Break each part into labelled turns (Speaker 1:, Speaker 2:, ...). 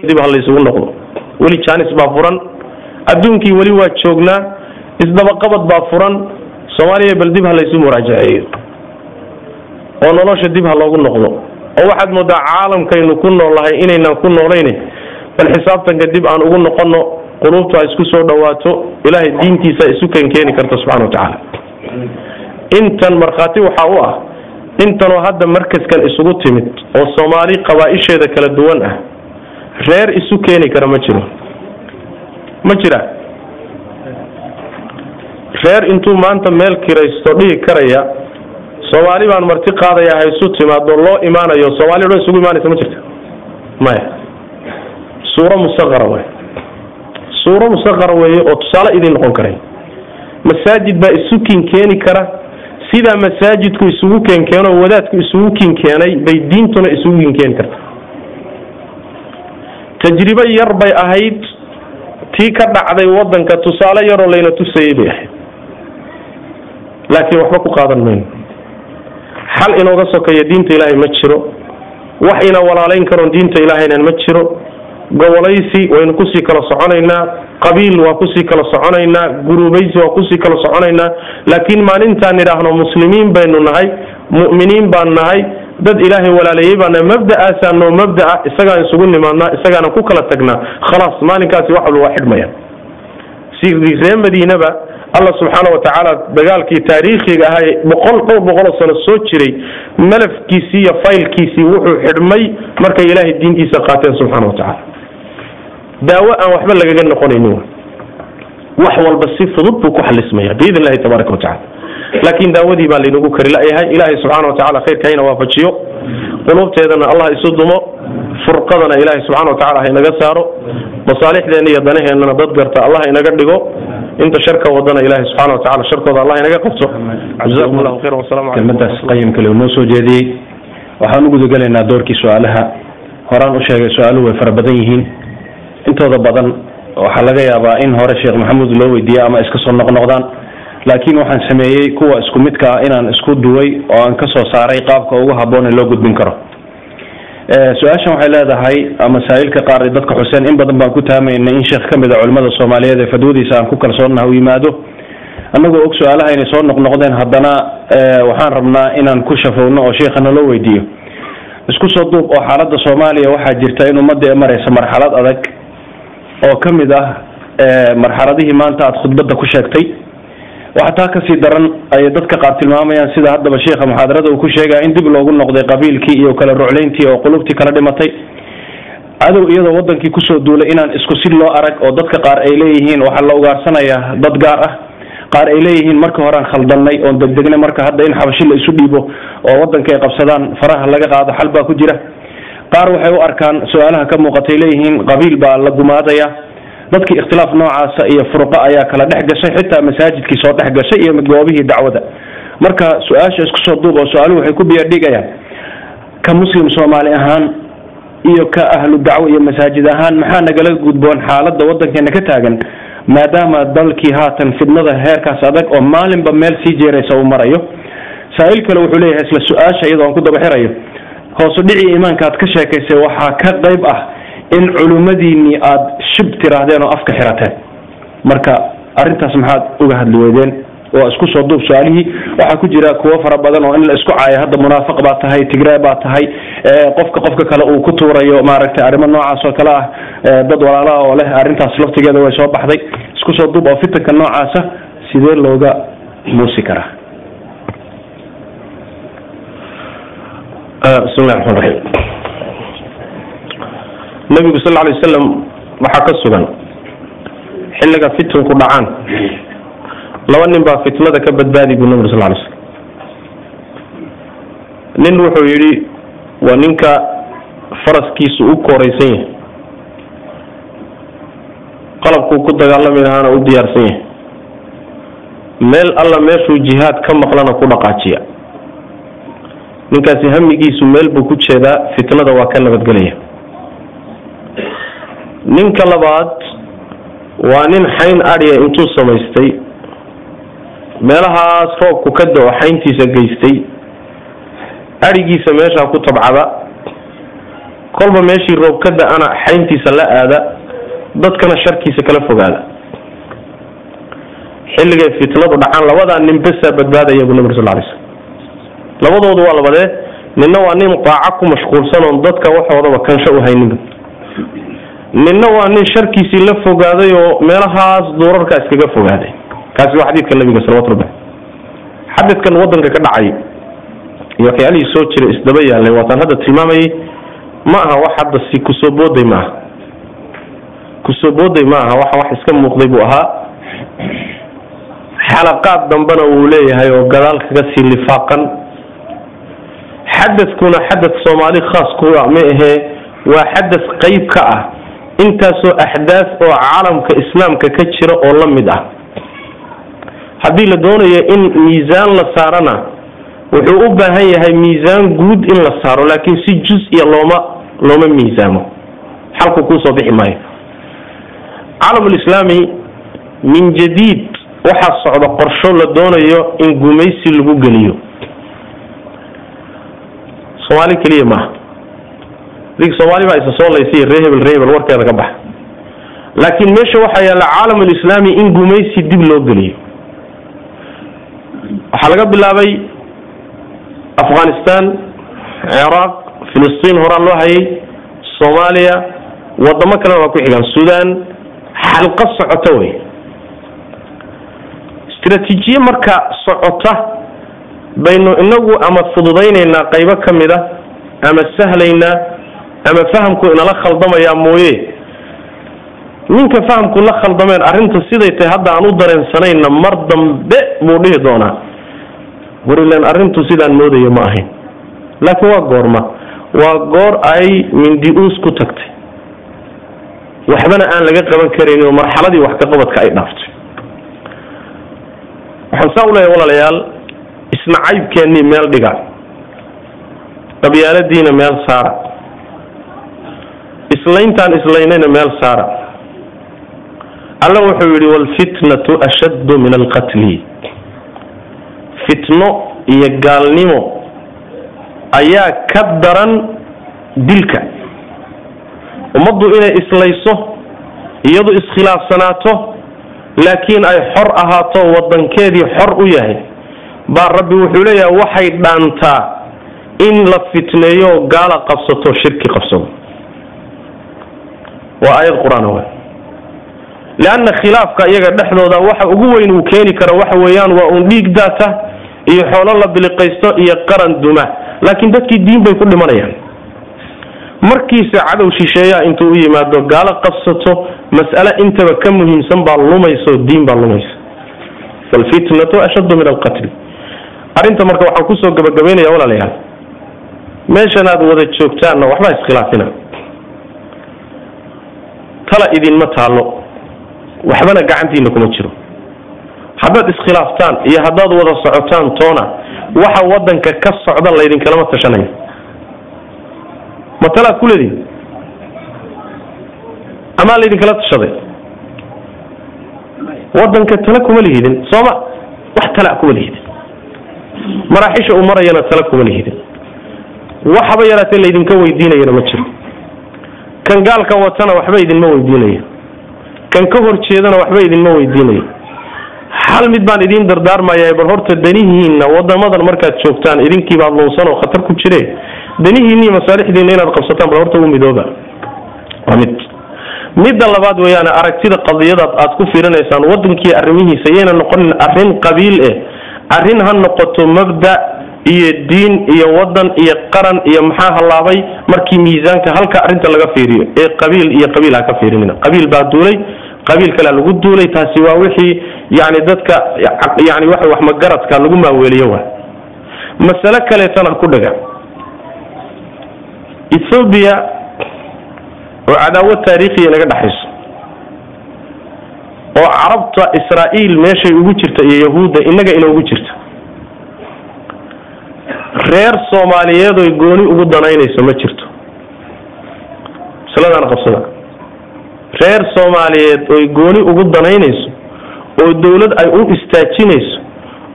Speaker 1: dib ha laysugu noqdo. Weli jaanis baa furan. Adduunkii weli waa joognaa isdabaqabad baa furan. Soomaaliya bal dib ha laysu muraajaceeyo. Oo nolosha dib ha loogu noqdo. Oo waxaad moodaa caalamkaynu ku noolnahay inaynan ku noolayne bal xisaabtanka dib aan ugu noqono quluubtu ha isku soo dhawaato ilaahay diintiisa isu kenkeeni karta subxana watacaala intan markhaati waxaa u ah intanoo hadda markaskan isugu timid oo soomaali qabaa-isheeda kala duwan ah reer isu keeni kara ma jiro. Ma jira. Reer intuu maanta meel kiraysto dhihi karaya soomaali baan marti qaadaya ha isu timaado loo imaanayo soomaali dhan isugu imaanaysa ma jirta? Maya. Suuro musaqara wey suuro musaqara weeye oo tusaale idin noqon karay. Masaajid baa isu kinkeeni kara. Sidaa masaajidku isugu keenkeeno wadaadku isugu kinkeenay bay diintuna isugu kinkeeni karta tajribo yar bay ahayd tii ka dhacday wadanka tusaale yaroo layna tusayay bay ahayd. Laakiin waxba ku qaadan mayno. Xal inooga sokeeya diinta ilaahay ma jiro. Wax ina walaalayn karoon diinta ilaahaynan ma jiro. Gobolaysi waynu ku sii kala soconaynaa. Qabiil waa ku sii kala soconaynaa. Gurubaysi waa ku sii kala soconaynaa. Laakiin maalintaan nidhaahno muslimiin baynu nahay mu'miniin baan nahay dad ilaahay walaaleeyey baana mabda'aasaa mabda'a isagaan isugu nimaadnaa isagaanan ku kala tagnaa. Khalaas maalinkaasi wax walba waa xidhmaya. Sidii ree madiinaba allah subxaana watacaala dagaalkii taariikhiga ahaa ee boqol dhowr boqoloo sano soo jiray malafkiisii iyo faylkiisii wuxuu xidhmay markay ilaahay diintiisa qaateen subxaana watacaala daawo aan waxba lagaga noqonaynin wax walba si fudud buu ku xalismaya biidn illahi tabaaraka watacala laakiin daawadii baa laynagu kari la-yahay ilaahay subxaana watacaala khayrka hayna waafajiyo. Quluubteedana allah isu dumo furqadana ilaahay subxana watacala ha inaga saaro. Masaalixdeena iyo danaheennana dad garta allah inaga dhigo. Inta sharka wadana ilaahay subxana watacala sharkooda allah inaga qabto. Jazakum allahu khayra wasalaamu calaykum
Speaker 2: kelmadaas qayimka le noo soo jeediyey. Waxaan u gudagelaynaa doorkii su'aalaha. Horaan u sheegay su'aaluhu way fara badan yihiin. Intooda badan waxaa laga yaabaa in hore sheekh maxamuud loo weydiiyey ama iska soo noqnoqdaan. Laakiin waxaan sameeyey kuwa isku midka ah inaan isku duway oo aan ka soo saaray qaabka ugu habboon ee loo gudbin karo. Su'aashan waxay leedahay masaa'ilka qaar dadka xuseen in badan baan ku taamaynay in sheekh ka mid a culimmada soomaaliyeed ee fadwadiisa aan ku kalsoonaha u yimaado. Annagoo og su'aalaha inay soo noqnoqdeen haddana waxaan rabnaa inaan ku shafowno oo sheikha naloo weydiiyo. Isku soo duub oo xaaladda soomaaliya waxaa jirta in ummadda ee maraysa marxalad adag oo ka mid ah marxaladihii maanta aada khudbadda ku sheegtay. Waxa taa ka sii daran ay dadka qaar tilmaamayaan sida haddaba sheikha muxaadarada uu ku sheegaya in dib loogu noqday qabiilkii iyo kala rucleyntii oo qulubtii kala dhimatay. Cadow iyadoo wadankii ku soo duulay inaan isku si loo arag oo dadka qaar ay leeyihiin waxaa la ugaarsanayaa dad gaar ah. Qaar ay leeyihiin marka horean khaldannay oon degdegnay marka hadda in xabashi la isu dhiibo oo wadanka ay qabsadaan faraha laga qaado xal baa ku jira qaar waxay u arkaan su'aalaha ka muuqatay leeyihiin qabiil baa la gumaadaya. Dadkii ikhtilaaf noocaasa iyo furqo ayaa kala dhex gashay xitaa masaajidkii soo dhex gashay iyo goobihii dacwada. Marka su'aasha isku soo duub oo su'aaluhu waxay ku biyadhigayaan ka muslim soomaali ahaan iyo ka ahlu dacwo iyo masaajid ahaan maxaa nagala gudboon xaaladda wadankeena ka taagan? Maadaama dalkii haatan fidnada heerkaas adag oo maalinba meel sii jeeraysa uu marayo. Saa-il kale wuxuu leeyahay isla su'aasha iyadoo aan ku daba xirayo hoosu dhicii iimaanka aad ka sheekaysay waxaa ka qayb ah in culimmadiinii aada shib tiraahdeen oo afka xirateen. Marka arrintaas maxaad uga hadli weydeen waa isku soo duub su'aalihii. Waxaa ku jira kuwo fara badan oo in la isku caayo. Hadda munaafiq baa tahay tigree baa tahay. Qofka qofka kale uu ku tuurayo maaragtay arrimo noocaas oo kale ah dad walaalaha oo leh arrintaas laftigeeda way soo baxday. Isku soo duub oo fitanka noocaasa sidee looga muusi karaa
Speaker 1: bismillahi raxmaan raxiim nabigu sal lay wasalam waxaa ka sugan xilliga fitanku dhacaan. Laba nin baa fitnada ka badbaadi buu nabigu sal lay slam nin wuxuu yidhi waa ninka faraskiisu u kooraysan yahay. Qalabkuu ku dagaalami lahaana u diyaarsan yahay. Meel alla meeshuu jihaad ka maqlana ku dhaqaajiya ninkaasi hamigiisu meel buu ku jeedaa fitnada waa ka nabadgelaya. Ninka labaad waa nin xayn adhiya intuu samaystay. Meelahaas roobku ka da'o xayntiisa geystay. Adhigiisa meeshaa ku tabcada. Kolba meeshii roob ka da'ana xayntiisa la aada. Dadkana sharkiisa kala fogaada. Xilligay fitnadu dhacaan labadaa nin besaa badbaadaya buu nabig sal lay slm labadoodu waa labadee ninna waa nin daaco ku mashquulsan oon dadka waxoodaba kansho u hayninba ninna waa nin sharkiisii la fogaaday oo meelahaas duurarka iskaga fogaaday. Kaasi waa xadiidka nabiga salawatu rabbi xadidkan wadanka ka dhacay iyo waxyaalihii soo jiray isdaba yaallay waataan hadda tilmaamayay ma aha wax hadda si ku soo booday ma aha. Kusoo booday ma aha waxa wax iska muuqday buu ahaa. Xalaqaad dambena wuu leeyahay oo gadaal kaga sii lifaaqan xadadkuna xadad soomaali khaas kuwa ma ahee waa xadad qeyb ka ah. Intaasoo axdaas oo caalamka islaamka ka jira oo la mid ah. Haddii la doonayo in miisaan la saarana wuxuu u baahan yahay miisaan guud in la saaro laakiin si jus-iya looma looma miisaamo. Xalku kuusoo bixi maayo. Caalamulislaami min jadiid waxaa socda qorsho la doonayo in gumaysi lagu geliyo soomaali keliya maaha dig soomaali baa isa soo laysay ree hebel ree hebel warkeeda ka baxa laakiin meesha waxaa yaalla caalamulislaami in gumaysi dib loo geliyo. Waxaa laga bilaabay afghanistan ciraaq filistiin horaan loo hayay soomaaliya wadamo kalena waa ku xigaan sudan xalqo socota wey istraatiijiye marka socota baynu inagu ama fududaynaynaa qaybo ka mid a ama sahlaynaa ama fahamku inala khaldamayaa mooye. Ninka fahamku la khaldameen arrinta siday tahay hadda aan u dareensanayna mar dambe buu dhihi doonaa. Warilan arrintu sidaan moodayo ma ahayn. Laakiin waa goorma waa goor ay mindi-uus ku tagtay. Waxbana aan laga qaban karaynin oo marxaladii wax ka qabadka ay dhaaftay waxaan saa u leeyahay walaalayaal isna caybkeennii meel dhiga. Qabyaaladiina meel saara. Islayntaan islaynayna meel saara. Alla wuxuu yidhi waalfitnatu ashaddu min alqatli. Fitno iyo gaalnimo ayaa ka daran dilka. Ummaddu inay islayso iyadu iskhilaafsanaato laakiin ay xor ahaato wadankeedii xor u yahay baa rabbi wuxuu leeyahay waxay dhaantaa in la fitneeyo gaala qabsato shirki qabsado waa aayad qur'aan w leanna khilaafka iyaga dhexdooda waxa ugu weyn uu keeni karo waxa weeyaan waa uun dhiig daata iyo xoolo la biliqaysto iyo qaran duma. Laakiin dadkii diin bay ku dhimanayaan. Markiise cadow shisheeyaa intuu u yimaado gaalo qabsato mas'ale intaba ka muhiimsan baa lumaysa oo diin baa lumaysa waalfitnatu ashaddu min alqatli arrinta marka waxaan ku soo gabagabaynaya walaalayaal meeshan aad wada joogtaanna waxbaa iskhilaafina. Tala idinma taallo. Waxbana gacantiina kuma jiro. Haddaad iskhilaaftaan iyo haddaad wada socotaan toona waxa wadanka ka socda laydinkalama tashanayo ma talaad ku leedihin amaa laydinkala tashaday? Wadanka tala kuma lihidin sooma wax tala kuma lihidin maraaxisha uu marayana tala kuma lihidin. Waxaba yaraatee laydinka weydiinayana ma jiro. Kan gaalka watana waxba idinma weydiinaya. Kan ka hor jeedana waxba idinma weydiinaya. Hal mid baan idiin dardaarmaya bal horta danihiinna wadamadan markaad joogtaan idinkii baad luunsan oo khatar ku jire danihiinna iyo masaalixdiinna inaad qabsataan bal horta u midooba. Waa mid. Midda labaad weeyaan aragtida qadiyadaad aad ku fiirinaysaan wadankii arrimihiisa yayna noqonin arrin qabiil eh arrin ha noqoto mabda iyo diin iyo wadan iyo qaran iyo maxaa hallaabay markii miisaanka halka arrinta laga fiiriyo ee qabiil iyo qabiil ha ka fiirinina. Qabiil baa duulay qabiil kalea lagu duulay taasi waa wixii yani dadka yani waxa wax magaradka lagu maaweeliyo wa masale kaleetana ku dhaga. Ethoobiya oo cadaawad taariikhiya naga dhexayso oo carabta israa'iil meeshay ugu jirta iyo yahuudda innaga inoogu jirta. Reer soomaaliyeed oy gooni ugu danaynayso ma jirto. Masaladaana qabsada reer soomaaliyeed oy gooni ugu danaynayso oo dawlad ay u istaajinayso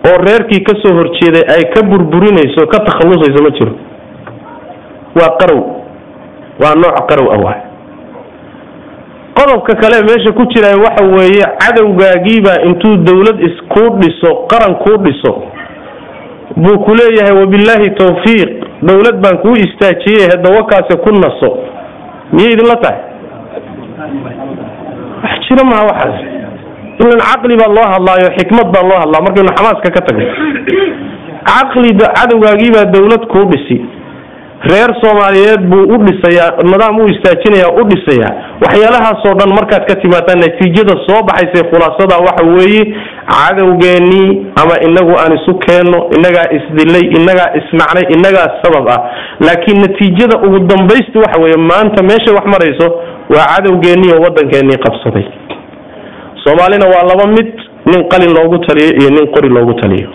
Speaker 1: oo reerkii ka soo horjeeday ay ka burburinayso ka takhallusayso ma jiro. Waa qarow. Waa nooc qarow ah waay qodobka kale meesha ku jira waxa weeye cadowgaagiibaa intuu dawlad iskuu dhiso qaran kuu dhiso buu ku leeyahay wabillaahi tawfiiq. Dawlad baan kuu istaajiyey hedawakaase ku naso. Miyay idinla tahay? Wax jira maha waxaas. Ilan caqli baa loo hadlaayo xikmad baa loo hadlaa markaynu xamaaska ka tagno caqliba cadowgaagiibaa dawlad kuu dhisi reer soomaaliyeed buu u dhisayaa nidaam u istaajinayaa u dhisayaa waxyaalahaasoo dhan markaad ka timaadaa natiijada soo baxaysay khulaasada waxa weeye cadowgeenii ama inagu aan isu keenno inagaa isdilay inagaa isnacnay inagaa sabab ah. Laakiin natiijada ugu dambaysti waxa weeye maanta meeshay wax marayso waa cadowgeenii oo waddankeenii qabsaday. Soomaalina waa laba mid nin qalin loogu taliyo iyo nin qori loogu taliyo.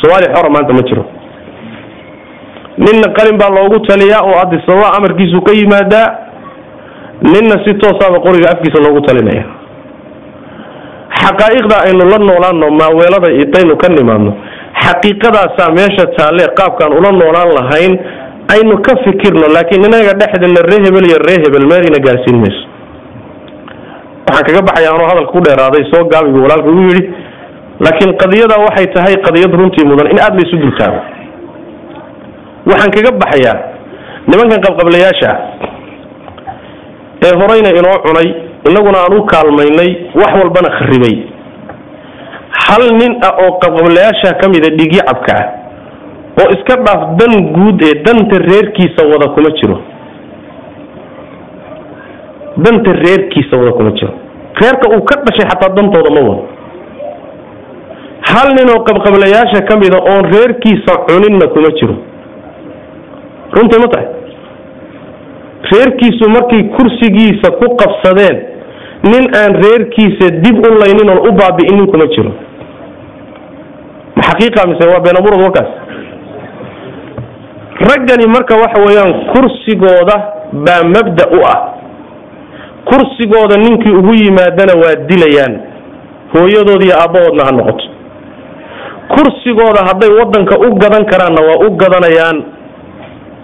Speaker 1: Soomaaliya xora maanta ma jiro ninna qalin baa loogu taliyaa oo adisababa amarkiisu ka yimaadaa ninna si toosaaba qoriga afkiisa loogu talinaya. Xaqaa'iqda aynu la noolaano maaweelada intaynu ka nimaadno xaqiiqadaasaa meesha taalle qaabkaan ula noolaan lahayn aynu ka fikirno laakiin inaga dhexdeena ree hebel iyo ree hebel meelina gaarsiin mayso. Waxaan kaga baxaya anoo hadalka ku dheeraaday soo gaabigu walaalka ugu yidhi laakiin qadiyada waxay tahay qadiyad runtii mudan in aada laysu dultaago waxaan kaga baxayaa nimankan qabqablayaasha ee horeyna inoo cunay innaguna aan u kaalmaynay wax walbana kharibay. Hal nin ah oo qabqablayaasha ka mida dhigyacabka ah oo iska dhaaf dan guud ee danta reerkiisa wada kuma jiro. Danta reerkiisa wada kuma jiro. Reerka uu ka dhashay xataa dantooda ma wado. Hal nin oo qabqablayaasha ka mida oon reerkiisa cuninna kuma jiro runtii ma tahay? Reerkiisu markay kursigiisa ku qabsadeen nin aan reerkiisa dib u laynin oon u baabi'inin kuma jiro. Xaqiiqa mise waa beenaburad warkaas? Raggani marka waxa weeyaan kursigooda baa mabda u ah. Kursigooda ninkii ugu yimaadana waa dilayaan. Hooyadood iyo aabbahoodna ha noqoto. Kursigooda hadday waddanka u gadan karaanna waa u gadanayaan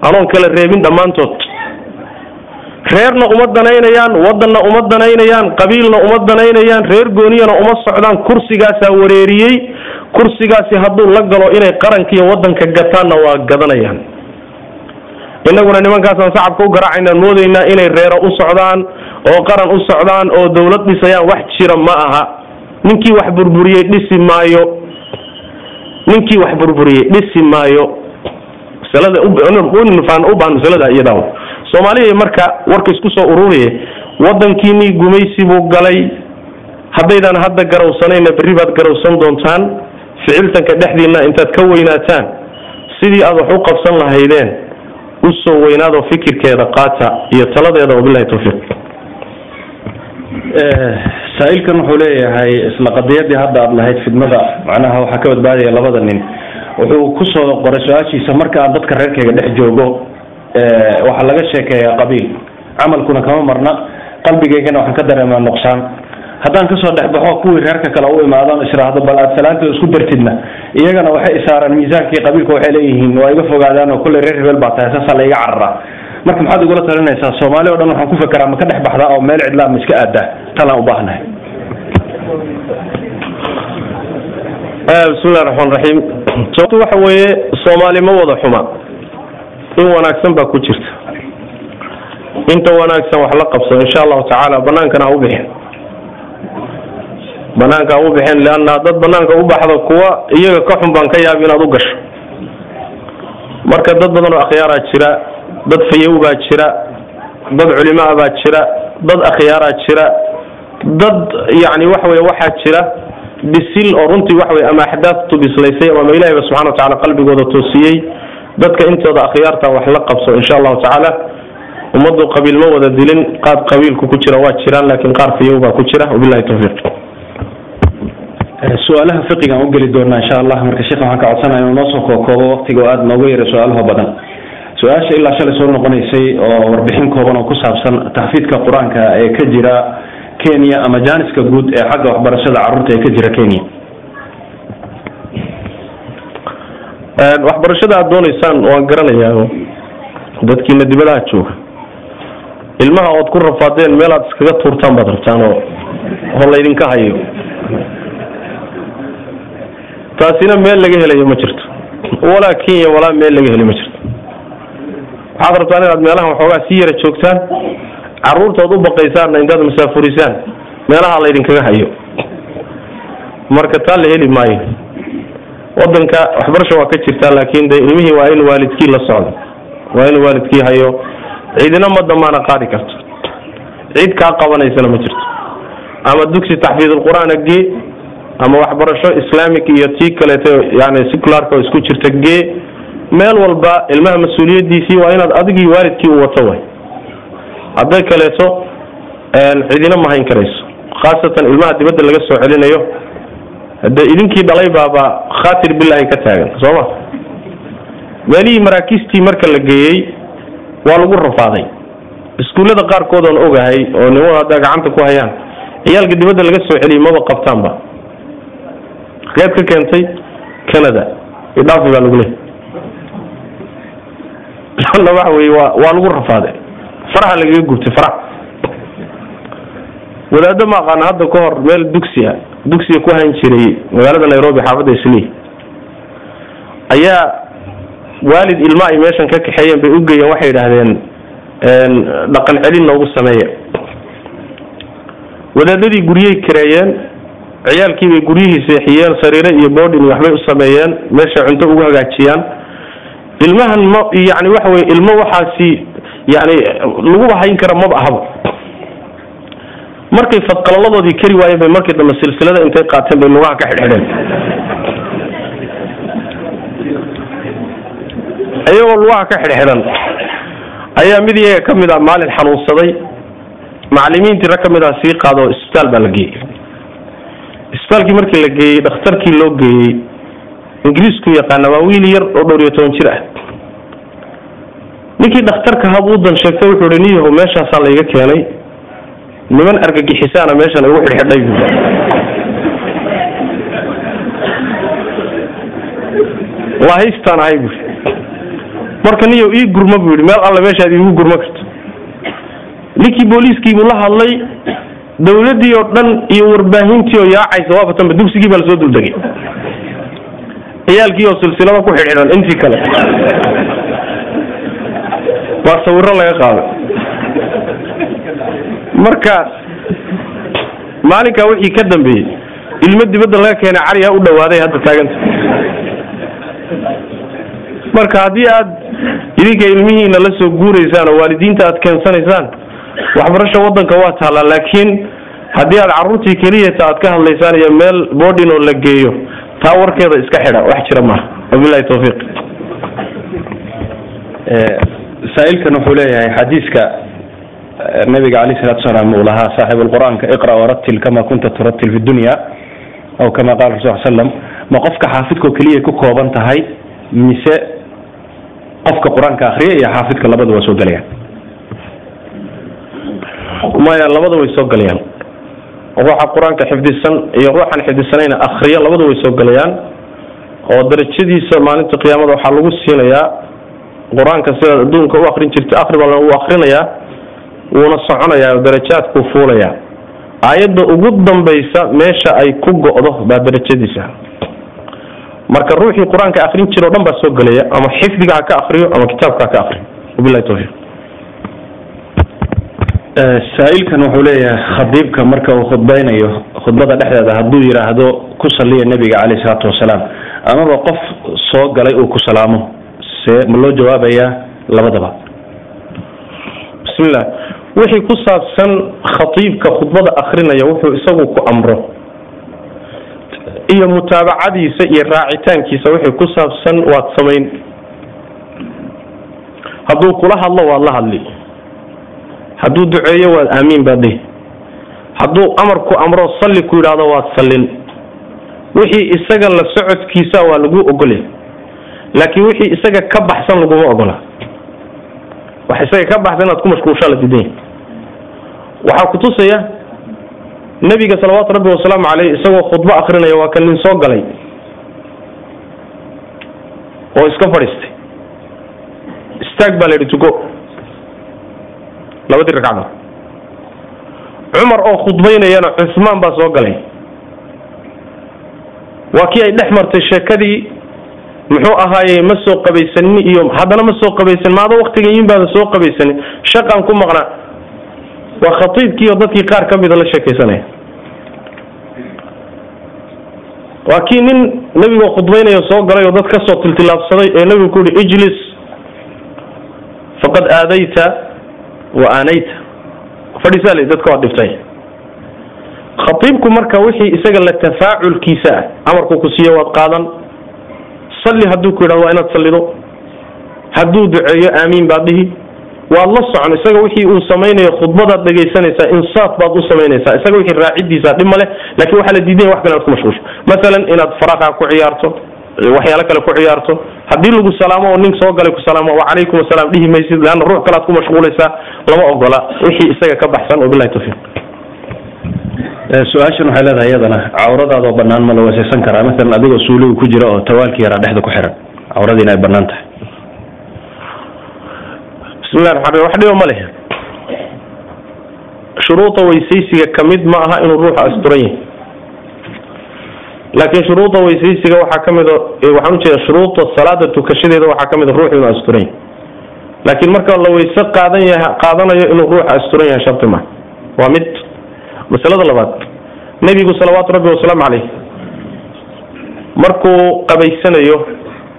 Speaker 1: anoon kala reebin dhammaantood reerna uma danaynayaan waddanna uma danaynayaan qabiilna uma danaynayaan reer gooniyana uma socdaan kursigaasaa wareeriyey kursigaasi hadduu la galo inay qarankiiyo waddanka gataanna waa gadanayaan. Innaguna nimankaasaan sacabka u garaacaynaan moodaynaa inay reero u socdaan oo qaran u socdaan oo dawlad dhisayaan wax jira ma aha. Ninkii wax burburiyey dhisi maayo. Ninkii wax burburiyey dhisi maayo ubaan masalada iyada soomaaliya marka warka isku soo ururiye wadankiinii gumaysi buu galay. Haddaydan hadda garawsanayna berri baad garawsan doontaan. Ficiltanka dhexdiina intaad ka weynaataan. Sidii aad wax u qabsan lahaydeen u soo weynaadoo fikirkeeda qaata iyo taladeeda wabilahi tawfiiq.
Speaker 2: Saa-iilkan wuxuu leeyahay isla qadiyadii hadda aada lahayd fidnada macnaha waxaa ka badbaadaya labada nin wuxuu ku soo qoray su'aashiisa marka aan dadka reerkayga dhex joogo waxaa laga sheekeeyaa qabiil. Camalkuna kama marna qalbigaygana waxaan ka dareemaa nuqsaan. Haddaan ka soo dhexbaxo kuwii reerka kale u imaadaan israahdo bal aad salaantooda isku dartidna iyagana waxay isaaraan miisaankii qabiilka waxay leeyihiin waa iga fogaadaan oo kulley reer hebel baa tahay saasaa la iga cararaa marka maxaad igula talinaysaa soomaali o dhan waxaan ku fekeraa ma ka dhex baxdaa oo meel cidlaa ma iska aadaa? Talaan u baahnahay.
Speaker 1: Bismillahi raxmaan raxiim sababtu waxa weeye soomaali ma wada xuma. In wanaagsan baa ku jirta. Inta wanaagsan wax la qabso insha allahu tacaala banaankana ha u bixin. Banaanka ha u bixin leanna dad banaanka u baxda kuwa iyaga ka xun baan ka yaab inaad u gasho. Marka dad badan oo akhyaaraa jira dad fayow baa jira dad culimaa baa jira dad akhyaaraa jira dad yani waxa weye waxaa jira bisil oo runtii waxa weye ama axdaaftu bislaysay ama ilahayba subxana wa tacala qalbigooda toosiyey dadka intooda akhyaarta wax la qabso insha allahu tacaala. Ummaddu qabiil ma wada dilin qaar qabiilku ku jira waa jiraan laakiin qaar fayow baa ku jira. Wabilahi tawfiiq.
Speaker 2: Su'aalaha fiqigaan u geli doonaa insha allah marka sheekh waxaan ka codsanaya inuu noo soo kookoobo waktiga oo aada nooga yara su'aalaha badan. Su'aasha ilaa shalay soo noqonaysay oo warbixin kooban oo ku saabsan taxfiidka qur'aanka ee ka jira kenya ama jaaniska guud ee xagga waxbarashada carruurta ee ka jira kenya.
Speaker 1: Waxbarashada aada dooneysaan waan garanayaa. Dadkiina dibadaha jooga. Ilmaha ood ku rafaadeen meel aad iskaga tuurtaan baad rabtaan oo oo laydinka hayo. Taasina meel laga helayo ma jirto. Walaa kenya walaa meel laga helayo ma jirto. Waxaad rabtaan inaad meelaha waxoogaa sii yara joogtaan caruurtood u baqaysaanna intaad masaafurisaan meelaha laydinkaga hayo. Marka taa la heli maayo. Wadanka waxbarasha waa ka jirtaa laakin de ilmihii waa in waalidkii la socdo. Waa in waalidkii hayo. Ciidina ma damaana qaadi karto. Cid kaa qabanaysana ma jirto. Ama dugsi taxfiidulqur-aana gee ama waxbarasho islamic iyo tii kaleeto yani secularka oo isku jirta gee meel walba ilmaha mas'uuliyadiisii waa inaad adigii waalidkii u wato way hadday kaleeto cidina ma hayn karayso. Khaasatan ilmaha dibadda laga soo celinayo hade idinkii dhalay baaba khatir bilahi ka taagan soo ma? Meelihii maraakiistii marka la geeyey waa lagu rafaaday. Iskuullada qaarkood ogahay oo niman hadda gacanta ku hayaan ciyaalka dibadda laga soo celiyey maba qabtaanba. Xageed ka keentay canada idhaafi baa lagu leeyay waxa wey waa waa lagu rafaaday faraha lagaga gubtay faraha. Wadaado ma aqaana hadda ka hor meel dugsi a dugsiga ku hayn jiray magaalada nairobi xaafadda islii. Ayaa waalid ilma ay meeshan ka kaxeeyeen bay ugeeyeen waxay idhaahdeen dhaqan celin noogu sameeya. Wadaadadii guryey kareeyeen ciyaalkii bay guryihii seexiyeen sariire iyo boodhin waxbay u sameeyeen meeshay cunto ugu hagaajiyaan. Ilmahan ma yani waxa weye ilmo waxaasi yani laguba hayn kara maba ahaba. Markay fadqalaladoodii kari waayeen bay markii dambe silsilada intay qaateen bay lugaha ka xidhxidheen. Iyagoo lugaha ka xidhxidhan ayaa mid iyaga ka mid ah maalin xanuunsaday macalimiintii rag ka mid ah sii qaado isbitaal baa la geeyey. Isbitaalkii markii la geeyey dhakhtarkii loo geeyey ingiriisku yaqaana waa wiil yar oo dhowr iyo toban jir ah ninkii dhakhtarka habuu dan sheegtay wuxuu hi niyaho meeshaasaa layga keenay. Niman argagixisaana meeshan igu xidhxidhay bu lahaystaan ahay bui marka niyo ii gurma buu yidhi meel alle meeshaad iigu gurma karto. Ninkii booliiskii buu la hadlay dawladdii oo dhan iyo warbaahintii oo yaacaysa waafatanba dugsigii baa la soo duldegay ciyaalkii oo silsilada ku xidxidhan intii kale waa sawiro laga qaaday marka maalinkaa wixii ka dambeeyey ilmo dibadda laga keenay cariyaa u dhawaaday hadda taaganta marka haddii aad idinka ilmihiina la soo guuraysaan oo waalidiinta aad keensanaysaan waxbarasho wadanka waa taallaa laakiin haddii aad carruurtii keliyata aad ka hadlaysaan iyo meel boodhin oo la geeyo taa warkeeda iska xidha wax jira maaha wabilahi tawfiiq
Speaker 2: saa-ilkan wuxuu leeyahay xadiiska nabiga alayh salatu salaam uu lahaa saaxib lqur-aanka iqra waratil kama kunta turatil fi dunya aw kama qala rasul slam ma qofka xaafidka oo keliya ku kooban tahay mise qofka qur'aanka akriya iyo xaafidka labada waa soo gelayaan
Speaker 1: maya labada way soo gelayaan ruuxa qur'aanka xifdisan iyo ruuxan xifdisanayna akriya labada way soo gelayaan oo darajadiisa maalinta qiyaamada waxaa lagu siinayaa qur'aanka sidaad adduunka u akrin jirta akri baa lagu akrinayaa wuuna soconayaa darajaadkuu fuulayaa aayadda ugu dambaysa meesha ay ku go'do baa darajadiisa. Marka ruuxii qur'aanka akrin jira o dhan baa soo gelaya ama xifdiga ha ka akriyo ama kitaabka ha ka akriyo wabilahi tawfiiq.
Speaker 2: Saa-ilkan wuxuu leeyahay khadiibka marka uu khudbaynayo khudbada dhexdeeda hadduu yidhaahdo ku saliya nebiga caleyh isalaatu wasalaam. Amaba qof soo galay uu ku salaamo see ma loo jawaabayaa labadaba.
Speaker 1: Bismillah. Wixii ku saabsan khatiibka khudbada akrinaya wuxuu isagu ku amro. Iyo mutaabacadiisa iyo raacitaankiisa wixii ku saabsan waad samayn. Hadduu kula hadlo waad la hadli. Hadduu duceeyo waad aamiin baad dhihi. Hadduu amarku amro salli ku yidhaahdo waad sallin. Wixii isaga la socodkiisa waa lagu ogolya laakiin wixii isaga ka baxsan laguma ogola. Wax isaga ka baxsan inaad ku mashquulshaa la diidan yahay waxaa kutusaya nebiga salawaatu rabbi wasalaamu caleyh isagoo khudbo akrinaya waa kan nin soo galay. Oo iska fadhiistay. Istaag baa la yidhi tuko. Labadii ragcada cumar oo khudbaynayana cusmaan baa soo galay. Waa kii ay dhex martay sheekadii muxuu ahaaye ma soo qabaysanin iyo haddana ma soo qabaysanin maada waktiga yin baada soo qabaysanin shaqaan ku maqnaa waa khatiibkii oo dadkii qaar ka mida la sheekaysanaya waa kii nin nebigoo khudbaynaya soo galay oo dad ka soo tiltilaabsaday ee nebigu ku yihi ijlis faqad aadayta wa aanayta. Fadhiisaa le dadka waa dhiftay. Khatiibku marka wixii isaga la tafaaculkiisa ah amarku ku siiyo waad qaadan salli hadduu ku yidhahdo waa inaad sallido. Hadduu duceeyo aamiin baad dhihi. Waad la socon isaga wixii uu samaynayo khudbadaad dhegaysanaysaa insaaf baad u samaynaysaa. Isaga wixii raacidiisa dhib male laakiin waxaa la diidanya wax kale inaad ku mashquulsho masalan inaad faraqa ku ciyaarto waxyaalo kale ku ciyaarto. Haddii lagu salaamo oo nin soo galay ku salaamo wacalaykum asalaam dhihi maysid leanna ruux kale aad ku mashquulaysaa. Lama ogola wixii isaga ka baxsan wabilahi tawfiiq
Speaker 2: su'aashan waxay leedahay iyadana cawradaadoo banaan ma la waseysan karaa. Masalan adigoo suuliga ku jira oo tawaalkii yaraa dhexda ku xiran cawradiina ay bannaan tahay.
Speaker 1: Bismillahi raxmaan wax dhiba ma leh. Shuruuda weysaysiga ka mid ma aha inuu ruuxu asturan yahay. Laakiin shuruuda weysaysiga waxaa ka mid waxaan ujeeda shuruuda salaada tukashadeeda waxaa ka mid ruuxu inuu asturan yahay. Laakiin marka la weyse qaadan yahay qaadanayo inuu ruuxu asturan yahay sharti ma. Waa mid masalada labaad nebigu salawaatu rabbi wasalaamu caleyh markuu qabaysanayo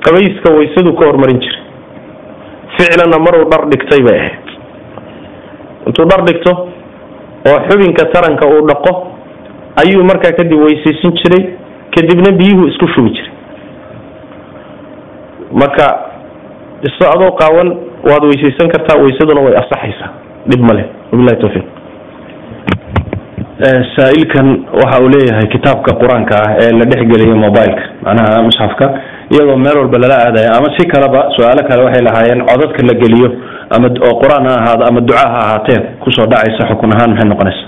Speaker 1: qabayska weysadu ka hormarin jiray. Ficlanna maruu dhar dhigtay bay ahayd. Intuu dhar dhigto oo xubinka taranka uu dhaqo ayuu markaa kadib weysaysan jiray kadibna biyuhu isku shubi jiray. Marka iso adoo qaawan waad weysaysan kartaa weysaduna way asaxaysaa. Dhib ma leh. Wabilahi tawfiiq
Speaker 2: saa-ilkan waxa uu leeyahay kitaabka qur'aanka ah ee la dhexgeliyo mobileka macnaha musxafka iyadoo meel walba lala aadayo ama si kaleba su'aalo kale waxay lahaayeen codadka la geliyo ama oo qur'aan ha ahaado ama duca ha ahaatee ku soo dhacaysa xukun ahaan maxay noqonaysa?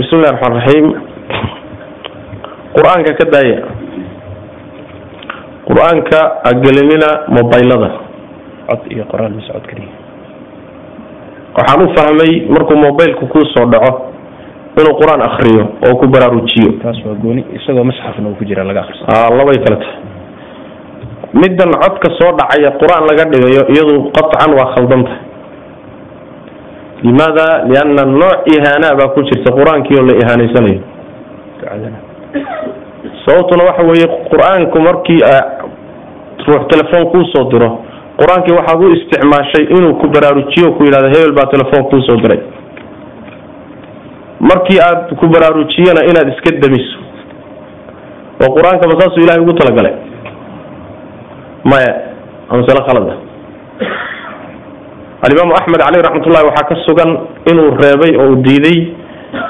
Speaker 1: Bismillahi raxmaan raxiim qur'aanka ka daaya qur'aanka agelinina mobilada
Speaker 2: cod iyo qoraal mise cod keliya
Speaker 1: waxaan u fahmay markuu mobilku kuu soo dhaco inuu qur'aan akriyo oo ku baraarujiyo. Labay kale tahay. Middan codka soo dhacaya qur'aan laga dhigayo iyadu qaطcan waa khaldan tahay. Limaada? Lianna nooc ihaana baa ku jirta qur'aankii oo la ihaanaysanayo sababtuna waxa weeye qur'aanku markii ruux telefoon kuu soo diro qur'aankii waxaad u isticmaashay inuu ku baraarujiyo ku yidhahdo hebel baa telefoon kuu soo diray. Markii aad ku baraarujiyana inaad iska damiso. Oo qur'aanka ma saasuu ilahay ugu talagalay. Maya waa masale khalada. Alimaamu axmed caleyh raxmatullahi waxaa ka sugan inuu reebay oo uu diiday